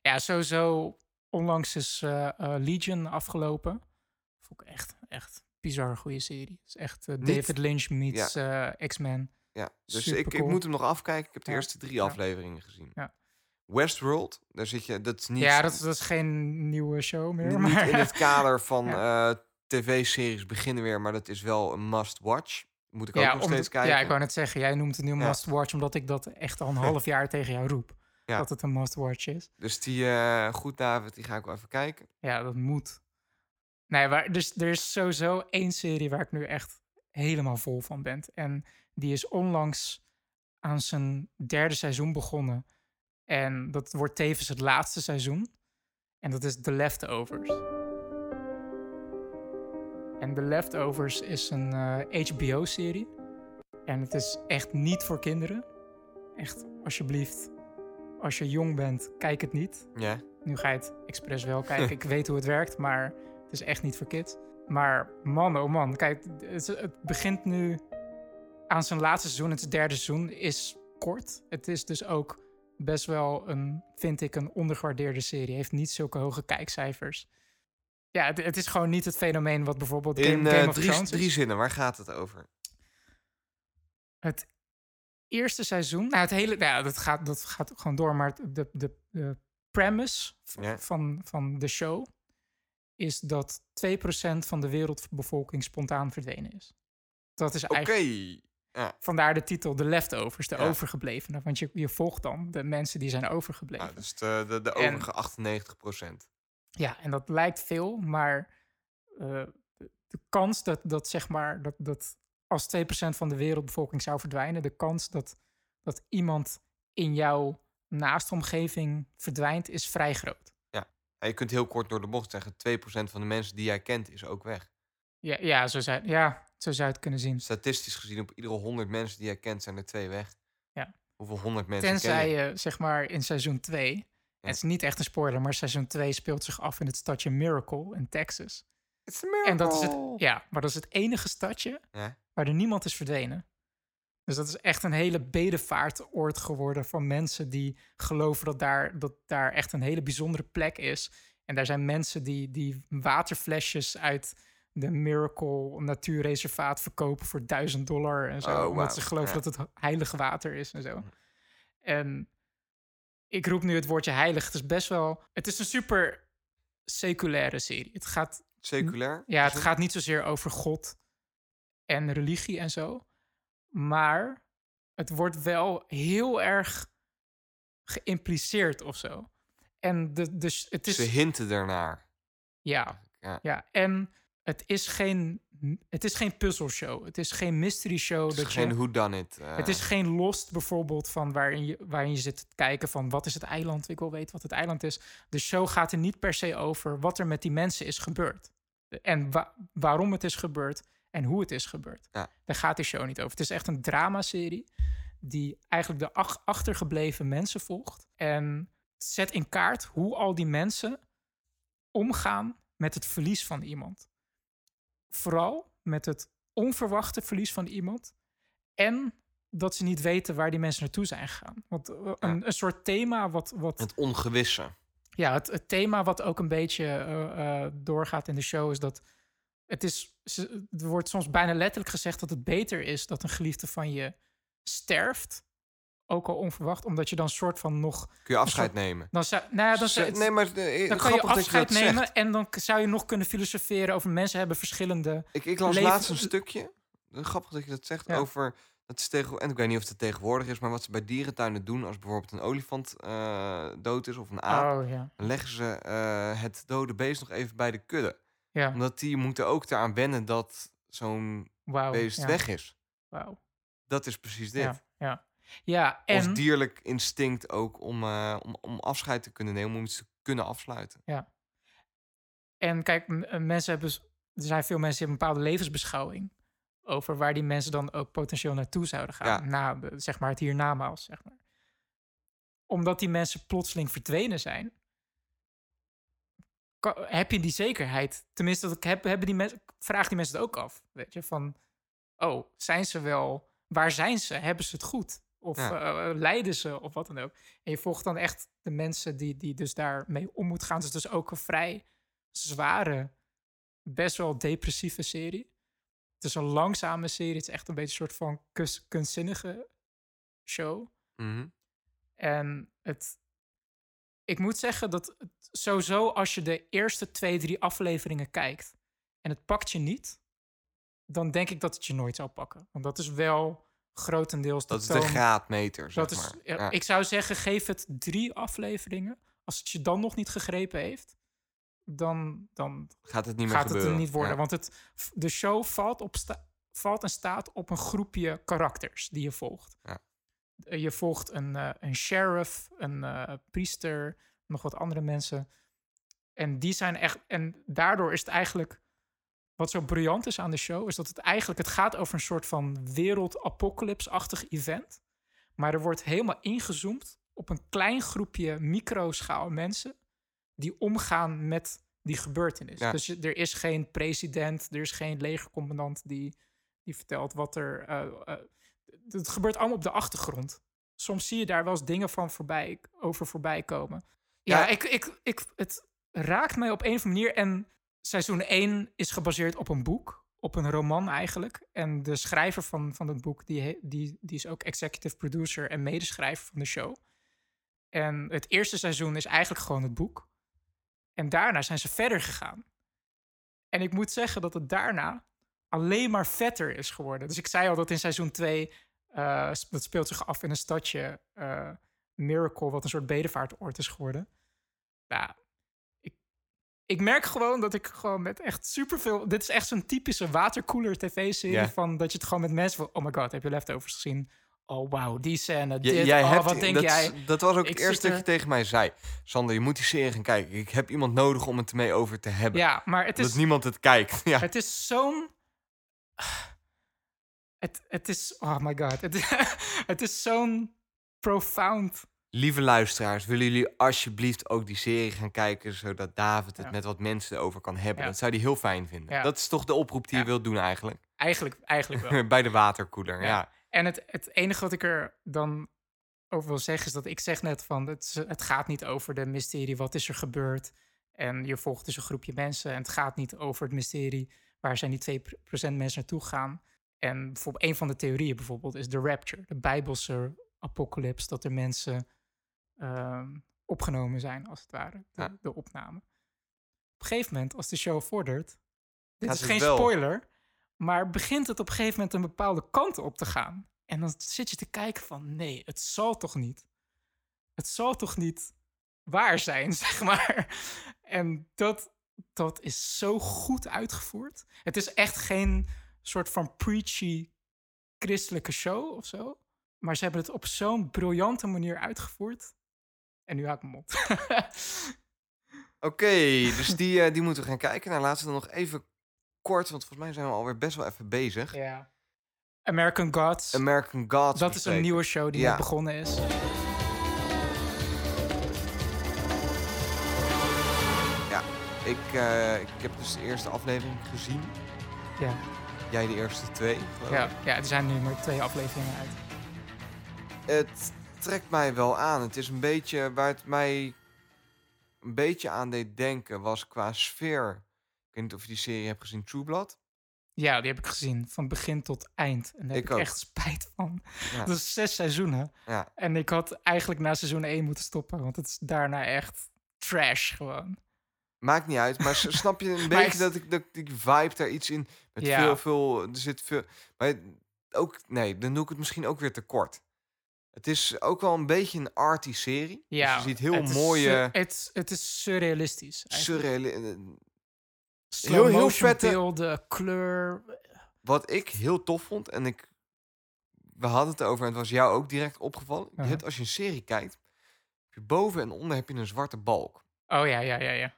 Ja, sowieso. Onlangs is eh, eh, Legion afgelopen. Vond ik echt, echt bizar goede serie. Het is echt eh, David Lynch meets eh, X-Men. Ja, dus ik, ik moet hem nog afkijken. Ik heb de Ja, eerste drie afleveringen gezien. Ja. Westworld, daar zit je... Dat is niet, ja, dat, is- dat is geen nieuwe show meer. niet, maar, niet in het kader van eh, tv-series beginnen weer, maar dat is wel een must-watch. Moet ik ook nog steeds kijken. ja, ik wou net zeggen, jij noemt het nu must-watch... omdat ik dat echt al een half jaar tegen jou roep. Ja. Dat het een must-watch is. Dus die, eh, goed David, die ga ik wel even kijken. Ja, dat moet. Nee, maar dus, er is sowieso één serie waar ik nu echt helemaal vol van ben. En die is onlangs aan zijn derde seizoen begonnen. En dat wordt tevens het laatste seizoen. En dat is The Leftovers. En The Leftovers is een eh, HBO-serie. En het is echt niet voor kinderen. Echt, alsjeblieft, als je jong bent, kijk het niet. Ja, Nu ga je het expres wel kijken. Ik weet hoe het werkt, maar het is echt niet voor kids. Maar man, oh man, kijk, het begint nu aan zijn laatste seizoen. Het derde seizoen is kort. Het is dus ook best wel een, vind ik, een ondergewaardeerde serie. Heeft niet zulke hoge kijkcijfers. Ja, het, het is gewoon niet het fenomeen wat bijvoorbeeld Game, in Game eh, of drie, Thrones is. drie zinnen, waar gaat het over? Het eerste seizoen, nou het hele, nou, dat gaat, dat gaat gewoon door, maar de, de, de premise Ja. van, van de show is dat 2% van de wereldbevolking spontaan verdwenen is. Dat is Oké. Vandaar de titel De Leftovers, de Ja. overgeblevenen. Want je, je volgt dan de mensen die zijn overgebleven. Nou, dus de, de, de En- overige 98 procent. Ja, en dat lijkt veel, maar eh, de, kans dat, dat zeg maar, dat, dat als 2% van de wereldbevolking zou verdwijnen, de kans dat, dat iemand in jouw naastomgeving verdwijnt, is vrij groot. je kunt heel kort door de bocht zeggen, 2% van de mensen die jij kent is ook weg. Ja, ja, zo, zou, ja zo zou je het kunnen zien. Statistisch gezien, op iedere 100 mensen die jij kent, zijn er twee weg. Ja. Hoeveel 100 mensen Tenzij je? je, zeg maar, in seizoen 2, het is niet echt een spoiler, maar seizoen 2 speelt zich af in het stadje Miracle in Texas. It's a En dat is het, miracle. ja, maar dat is het enige stadje Ja. waar er niemand is verdwenen. Dus dat is echt een hele bedevaartoord geworden van mensen die geloven dat daar, dat daar echt een hele bijzondere plek is. En daar zijn mensen die, die waterflesjes uit de Miracle Natuurreservaat verkopen voor 1000 dollar en zo. Oh, omdat ze geloven Ja. dat het heilig water is en zo. En ik roep nu het woordje heilig. Het is best wel. Het is een super seculaire serie. Het gaat Seculair? ja, het gaat niet zozeer over God en religie en zo. Maar het wordt wel heel erg geïmpliceerd of zo. En de, dus het is. Ze hinten ernaar. Ja, Ja. ja. En het is geen. Het is geen puzzelshow. Het is geen mystery show. Het is dat geen je, whodunit. eh het is geen Lost bijvoorbeeld van waarin je, waarin je zit te kijken van wat is het eiland? Ik wil weten wat het eiland is. De show gaat er niet per se over wat er met die mensen is gebeurd. En wa- waarom het is gebeurd en hoe het is gebeurd. Ja. Daar gaat de show niet over. Het is echt een dramaserie die eigenlijk de ach- achtergebleven mensen volgt. En zet in kaart hoe al die mensen omgaan met het verlies van iemand. Vooral met het onverwachte verlies van iemand. En dat ze niet weten waar die mensen naartoe zijn gegaan. Want eh, een, een soort thema wat... wat Het ongewisse. ja, het, het thema wat ook een beetje eh, eh, doorgaat in de show is dat het is. Er wordt soms bijna letterlijk gezegd dat het beter is dat een geliefde van je sterft. Ook al onverwacht, omdat je dan soort van nog. Kun je afscheid soort- nemen? Dan zou, nou ja, dan, zou, nee, maar eh, dan kan je afscheid nemen zegt. en dan zou je nog kunnen filosoferen over mensen hebben verschillende. Ik, ik las leven- laatst een stukje. eh, Grappig dat je dat zegt Ja. over. Dat is tegen, en ik weet niet of het tegenwoordig is, maar wat ze bij dierentuinen doen als bijvoorbeeld een olifant eh, dood is of een aap, Oh ja. dan leggen ze eh, het dode beest nog even bij de kudde. Ja, Omdat die moeten ook eraan wennen dat zo'n beest weg is. Dat is precies dit. Ja, ja. ja, Ons en. dierlijk instinct ook om, eh, om, om afscheid te kunnen nemen, om iets te kunnen afsluiten. En kijk, eh, mensen hebben, er zijn veel mensen die een bepaalde levensbeschouwing over waar die mensen dan ook potentieel naartoe zouden gaan. Ja. Na, de- zeg maar, het hiernamaals, zeg maar. Omdat die mensen plotseling verdwenen zijn, heb je die zekerheid. Tenminste, dat heb, hebben die mensen, vraag die mensen het ook af. Weet je, van, oh, zijn ze wel, waar zijn ze? Hebben ze het goed? Of Ja. eh, lijden ze, of wat dan ook. En je volgt dan echt de mensen die, die dus daarmee om moeten gaan. Het is dus ook een vrij zware, best wel depressieve serie. Het is een langzame serie. Het is echt een beetje een soort van kus- kunstzinnige show. Mhm. En het, ik moet zeggen dat het sowieso als je de eerste twee, drie afleveringen kijkt en het pakt je niet, dan denk ik dat het je nooit zou pakken. Want dat is wel grotendeels de Dat is de toon- graadmeter, zeg dat is, maar. ja, Ja. Ik zou zeggen, geef het drie afleveringen. Als het je dan nog niet gegrepen heeft, dan, dan Gaat het niet meer gaat het gebeuren. er niet worden. Ja. Want het, de show valt, op sta- valt en staat op een groepje karakters die je volgt. Ja. Eh, Je volgt een, eh, een sheriff, een eh, priester, nog wat andere mensen. En die zijn echt. En daardoor is het eigenlijk. Wat zo briljant is aan de show, is dat het eigenlijk. Het gaat over een soort van wereldapocalypse-achtig event. Maar er wordt helemaal ingezoomd op een klein groepje microschaal mensen. die omgaan met die gebeurtenis. Ja. Dus je- er is geen president, er is geen legercommandant die, die vertelt wat er. eh, eh, het gebeurt allemaal op de achtergrond. Soms zie je daar wel eens dingen van voorbij, over voorbij komen. Ja, Ja. ik, ik, ik, het raakt mij op een of andere manier. En seizoen 1 is gebaseerd op een boek, op een roman eigenlijk. En de schrijver van, van het boek, die, die, die is ook executive producer en medeschrijver van de show. En het eerste seizoen is eigenlijk gewoon het boek. En daarna zijn ze verder gegaan. En ik moet zeggen dat het daarna alleen maar vetter is geworden. Dus ik zei al dat in seizoen 2, eh, dat speelt zich af in een stadje, eh, Miracle, wat een soort bedevaartoord is geworden. Ik, ik merk gewoon dat ik gewoon met echt superveel... Dit is echt zo'n typische watercooler tv-serie van dat je het gewoon met mensen van... Oh my god, heb je Leftovers gezien? Oh wauw, die scène, dit, jij oh, hebt, wat denk dat, jij? Dat was ook het eerste dat je tegen mij zei. Sander, je moet die serie gaan kijken. Ik heb iemand nodig om het ermee over te hebben. Ja, maar het dat is... niemand het kijkt. Ja. Het is zo'n. Het, het is. Oh my god. Het, het is zo'n profound. Lieve luisteraars, willen jullie alsjeblieft ook die serie gaan kijken... zodat David het Ja. met wat mensen erover kan hebben? Ja. Dat zou hij heel fijn vinden. Ja. Dat is toch de oproep die je wilt doen eigenlijk? Eigenlijk, eigenlijk wel. Bij de waterkoeler, ja. En het, het enige wat ik er dan over wil zeggen is dat ik zeg net van het, het gaat niet over de mysterie, wat is er gebeurd. En je volgt dus een groepje mensen en het gaat niet over het mysterie, waar zijn die 2% mensen naartoe gaan. En bijvoorbeeld een van de theorieën bijvoorbeeld is de rapture, de bijbelse apocalypse, dat er mensen ehm, opgenomen zijn, als het ware, de, Ja. de opname. Op een gegeven moment, als de show vordert, dit Gaat is geen wel. spoiler, maar begint het op een gegeven moment een bepaalde kant op te gaan. En dan zit je te kijken van, nee, het zal toch niet. Het zal toch niet waar zijn, zeg maar. En dat, dat is zo goed uitgevoerd. Het is echt geen soort van preachy christelijke show of zo. Maar ze hebben het op zo'n briljante manier uitgevoerd. En nu haak ik mijn mond. Oké, dus die, eh, die moeten we gaan kijken. Nou, laten we dan nog even kort... want volgens mij zijn we alweer best wel even bezig. ja. American Gods. American Gods dat is een nieuwe show die Ja. net begonnen is. Ik, eh, ik heb dus de eerste aflevering gezien. Ja. Jij de eerste twee. Ja, ja, er zijn nu maar twee afleveringen uit. Het trekt mij wel aan. Het is een beetje waar het mij een beetje aan deed denken was qua sfeer. Ik weet niet of je die serie hebt gezien, True Blood. Ja, die heb ik gezien van begin tot eind. En daar heb Ik ik ook. echt spijt van. Ja. Dat is zes seizoenen. Ja. En ik had eigenlijk na seizoen 1 moeten stoppen, want het is daarna echt trash gewoon. Maakt niet uit, maar snap je een beetje ik- dat ik dat die vibe daar iets in met Ja. veel veel er zit veel maar ook nee, dan doe ik het misschien ook weer te kort. Het is ook wel een beetje een arty serie. Ja, dus je ziet heel het mooie het, het is surrealistisch. surreale eh, heel- heel vette- beelden, kleur. wat ik heel tof vond en ik we hadden het over en het was jou ook direct opgevallen. Uh-huh. hebt als je een serie kijkt, boven en onder heb je een zwarte balk. Oh ja, ja, ja, ja.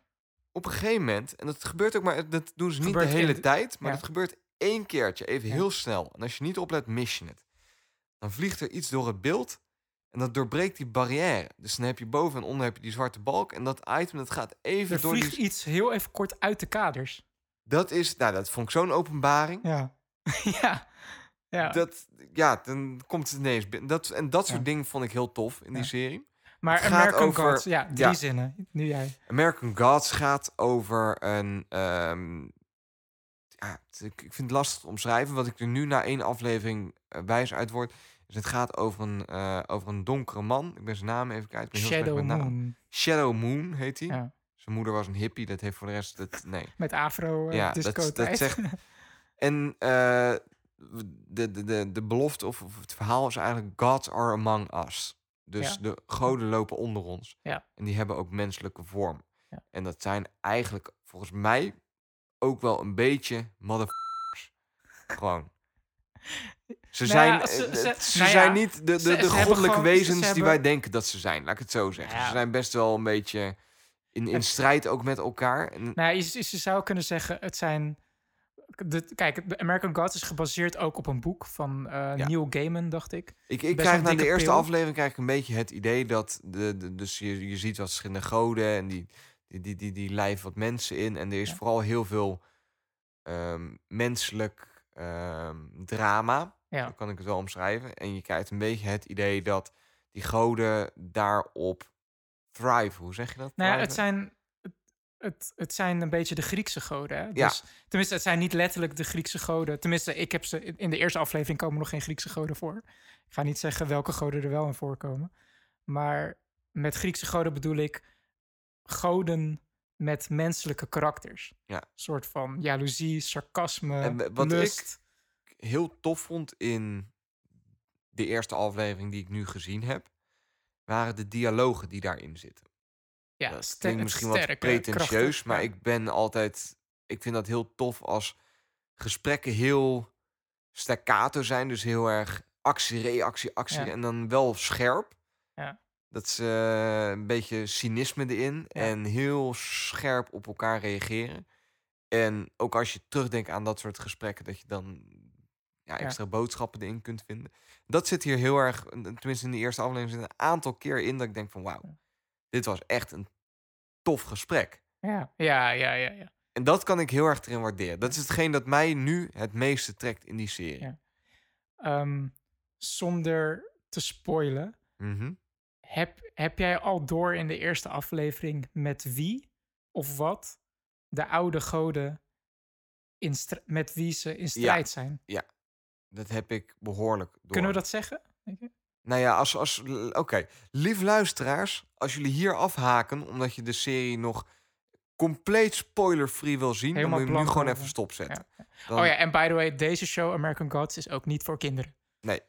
op een gegeven moment, en dat gebeurt ook maar, dat doen ze niet Gebeurt de hele de- tijd, maar ja. dat gebeurt één keertje, even Ja. heel snel. En als je niet oplet, mis je het. Dan vliegt er iets door het beeld en dat doorbreekt die barrière. Dus dan heb je boven en onder heb je die zwarte balk en dat item dat gaat even Er door vliegt die... iets heel even kort uit de kaders. Dat is, nou dat vond ik zo'n openbaring. Ja. ja. Ja. Dat, ja, dan komt het ineens binnen. Dat, en dat soort Ja. dingen vond ik heel tof in die serie. maar het gaat American over- Gods, ja, drie ja. zinnen. Nu jij. American Gods gaat over een. ehm, ja, ik, ik vind het lastig te omschrijven. Wat ik er nu na één aflevering eh, wijs uit word. Is het gaat over een, eh, over een donkere man. Ik ben zijn naam even kwijt. Ik ben heel slecht Shadow. Moon. Shadow Moon heet hij. Ja. Zijn moeder was een hippie. Dat heeft voor de rest. Het, nee. Met afro eh, Ja, dat- disco dat zegt- En eh, de, de, de, de belofte of, of het verhaal is eigenlijk: Gods are among us. Dus Ja. de goden lopen onder ons. Ja. En die hebben ook menselijke vorm. En dat zijn eigenlijk volgens mij ook wel een beetje motherfuckers. Gewoon. Ze Nou zijn, ja, ze- eh, ze- ze nou zijn niet de, de, ze- de hebben goddelijke gewoon- ze- wezens ze die hebben- wij denken dat ze zijn. Laat ik het zo zeggen. Ja. Ze zijn best wel een beetje in, in Het- strijd ook met elkaar. En, Nou, je, je zou kunnen zeggen, het zijn... De, kijk, de American Gods is gebaseerd ook op een boek van eh, Ja. Neil Gaiman, dacht ik. Ik, ik Best krijg na de dikke eerste pil. aflevering krijg ik een beetje het idee dat de, de dus je, je ziet wat verschillende goden en die die, die, die, die lijven wat mensen in en er is Ja. vooral heel veel ehm, menselijk ehm, drama. Ja. Zo kan ik het wel omschrijven. En je krijgt een beetje het idee dat die goden daarop thrive. Hoe zeg je dat? Nou ja, het zijn, het, het, het zijn een beetje de Griekse goden. Hè? Ja. Dus, tenminste, het zijn niet letterlijk de Griekse goden. Tenminste, ik heb ze in in de eerste aflevering komen nog geen Griekse goden voor. Ik ga niet zeggen welke goden er wel in voorkomen. Maar met Griekse goden bedoel ik goden met menselijke karakters. Ja. Een soort van jaloezie, sarcasme, En wat lust. heel tof vond in de eerste aflevering die ik nu gezien heb, waren de dialogen die daarin zitten. Ja, dat klinkt misschien wat pretentieus, krachtig, maar ja. ik ben altijd, ik vind dat heel tof als gesprekken heel staccato zijn, dus heel erg actie, reactie, actie Ja. en dan wel scherp. Ja. Dat ze eh, een beetje cynisme erin Ja. en heel scherp op elkaar reageren. En ook als je terugdenkt aan dat soort gesprekken, dat je dan ja, Ja. extra boodschappen erin kunt vinden. Dat zit hier heel erg, tenminste in de eerste aflevering, zit een aantal keer in dat ik denk van wauw, dit was echt een tof gesprek. Ja, ja, ja, ja. ja. En dat kan ik heel erg erin waarderen. Dat is hetgeen dat mij nu het meeste trekt in die serie. Ja. Ehm, zonder te spoilen, Mhm. Heb, heb jij al door in de eerste aflevering met wie of wat de oude goden in met wie ze in strijd zijn? Dat heb ik behoorlijk door. Kunnen we dat zeggen? Nou ja, als... als Oké, lief luisteraars, als jullie hier afhaken omdat je de serie nog compleet spoiler-free wil zien, Helemaal dan moet je hem nu gewoon even stopzetten. Ja. Dan- Oh ja, en by the way, deze show American Gods is ook niet voor kinderen. Nee.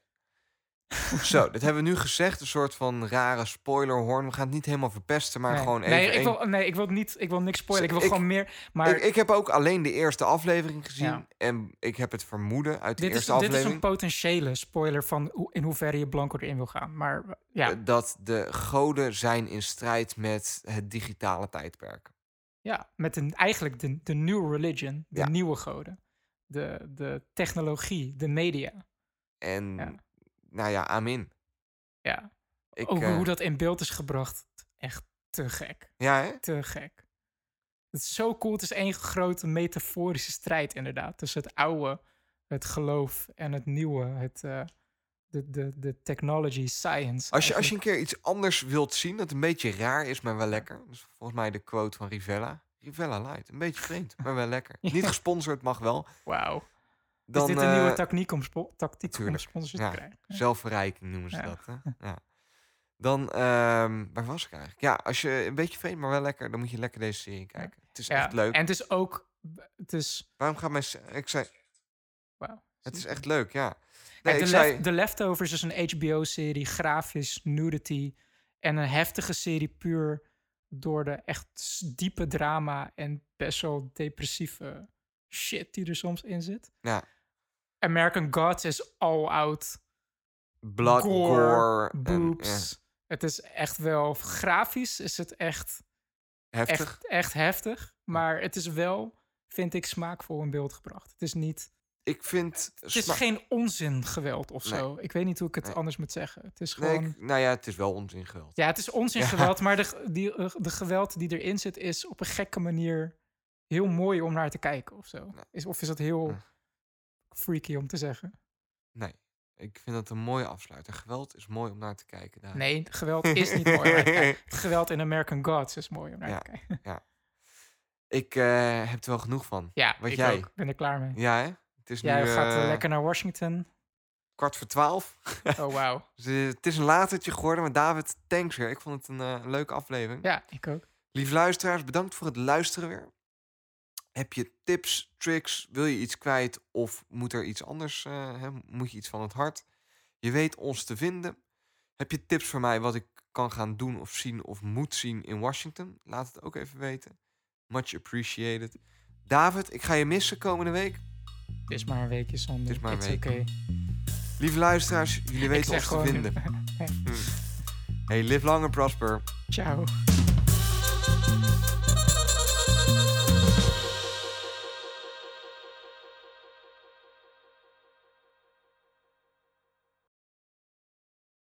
Zo, dat hebben we nu gezegd. Een soort van rare spoilerhorn. We gaan het niet helemaal verpesten, maar nee. gewoon even... nee, ik wil, nee, ik wil niet, ik wil niks spoilen. Ik wil Ik- gewoon meer. Maar Ik, ik heb ook alleen de eerste aflevering gezien. Ja. En ik heb het vermoeden uit de dit, is, eerste dit is aflevering... een potentiële spoiler van hoe, in hoeverre je Blanco erin wil gaan. Maar ja, eh, dat de goden zijn in strijd met het digitale tijdperk. Ja, met een, eigenlijk de, de new religion, de Ja. nieuwe goden. De, de technologie, de media. En Ja. Nou ja, amin. Ja, Ik, ook eh, hoe dat in beeld is gebracht. Echt te gek. Ja, hè? Te gek. Het is zo cool. Het is één grote metaforische strijd inderdaad. Tussen het oude, het geloof en het nieuwe. Het, eh, de, de, de technology, science. Als je, als je een keer iets anders wilt zien, dat een beetje raar is, maar wel lekker. Dus volgens mij de quote van Rivella. Rivella Light. Een beetje vreemd, maar wel lekker. Ja. Niet gesponsord, mag wel. Wauw. Dan, is dit een nieuwe tactiek om, tactiek om sponsors ja, te krijgen? Zelfverrijking noemen ze Ja. dat. Hè? Ja. Dan, ehm, waar was ik eigenlijk? Ja, als je een beetje vreemd, maar wel lekker, dan moet je lekker deze serie kijken. Het is echt leuk. En het is ook... Het is... Waarom gaat mijn... Ik zei, Wauw. het is echt leuk, ja. Nee, de, zei... Lef- The Leftovers is een HBO-serie, grafisch, nudity en een heftige serie puur door de echt diepe drama en best wel depressieve shit die er soms in zit. Ja. American Gods is all out, Blood, gore, gore, en, boobs. Het is echt wel grafisch, is het echt, heftig. echt, echt heftig, maar het is wel, vind ik, smaakvol in beeld gebracht. Het is niet, Ik vind... het is geen onzin geweld of Nee. zo. Ik weet niet hoe ik het Nee. anders moet zeggen. Het is Nee, gewoon. ik- nou ja, het is wel onzin geweld. Ja, het is onzin Ja. geweld, maar de, die, eh, de geweld die erin zit is op een gekke manier heel mooi om naar te kijken of zo. Nee. Is, of is dat heel Nee. Freaky om te zeggen? Nee, ik vind dat een mooie afsluiter. Geweld is mooi om naar te kijken. Daar. Nee, geweld is niet mooi. Het geweld in American Gods is mooi om naar Ja. te kijken. Ik eh, heb er wel genoeg van. Ja, Wat ik jij? ook. ben er klaar mee. Ja, hè? Het is Jij nu gaat eh, lekker naar Washington. kwart voor twaalf. Oh, wauw. Dus, eh, het is een latertje geworden, maar David, thanks weer. Ik vond het een leuke aflevering. Ja, ik ook. Lieve luisteraars, bedankt voor het luisteren weer. Heb je tips, tricks, wil je iets kwijt of moet er iets anders, eh, hè, moet je iets van het hart? Je weet ons te vinden. Heb je tips voor mij wat ik kan gaan doen of zien of moet zien in Washington? Laat het ook even weten. Much appreciated. David, ik ga je missen komende week. Het is maar een weekje zonder. Het is maar een week. okay. Lieve luisteraars, jullie weten ons te vinden. Hey, live long and prosper. Ciao.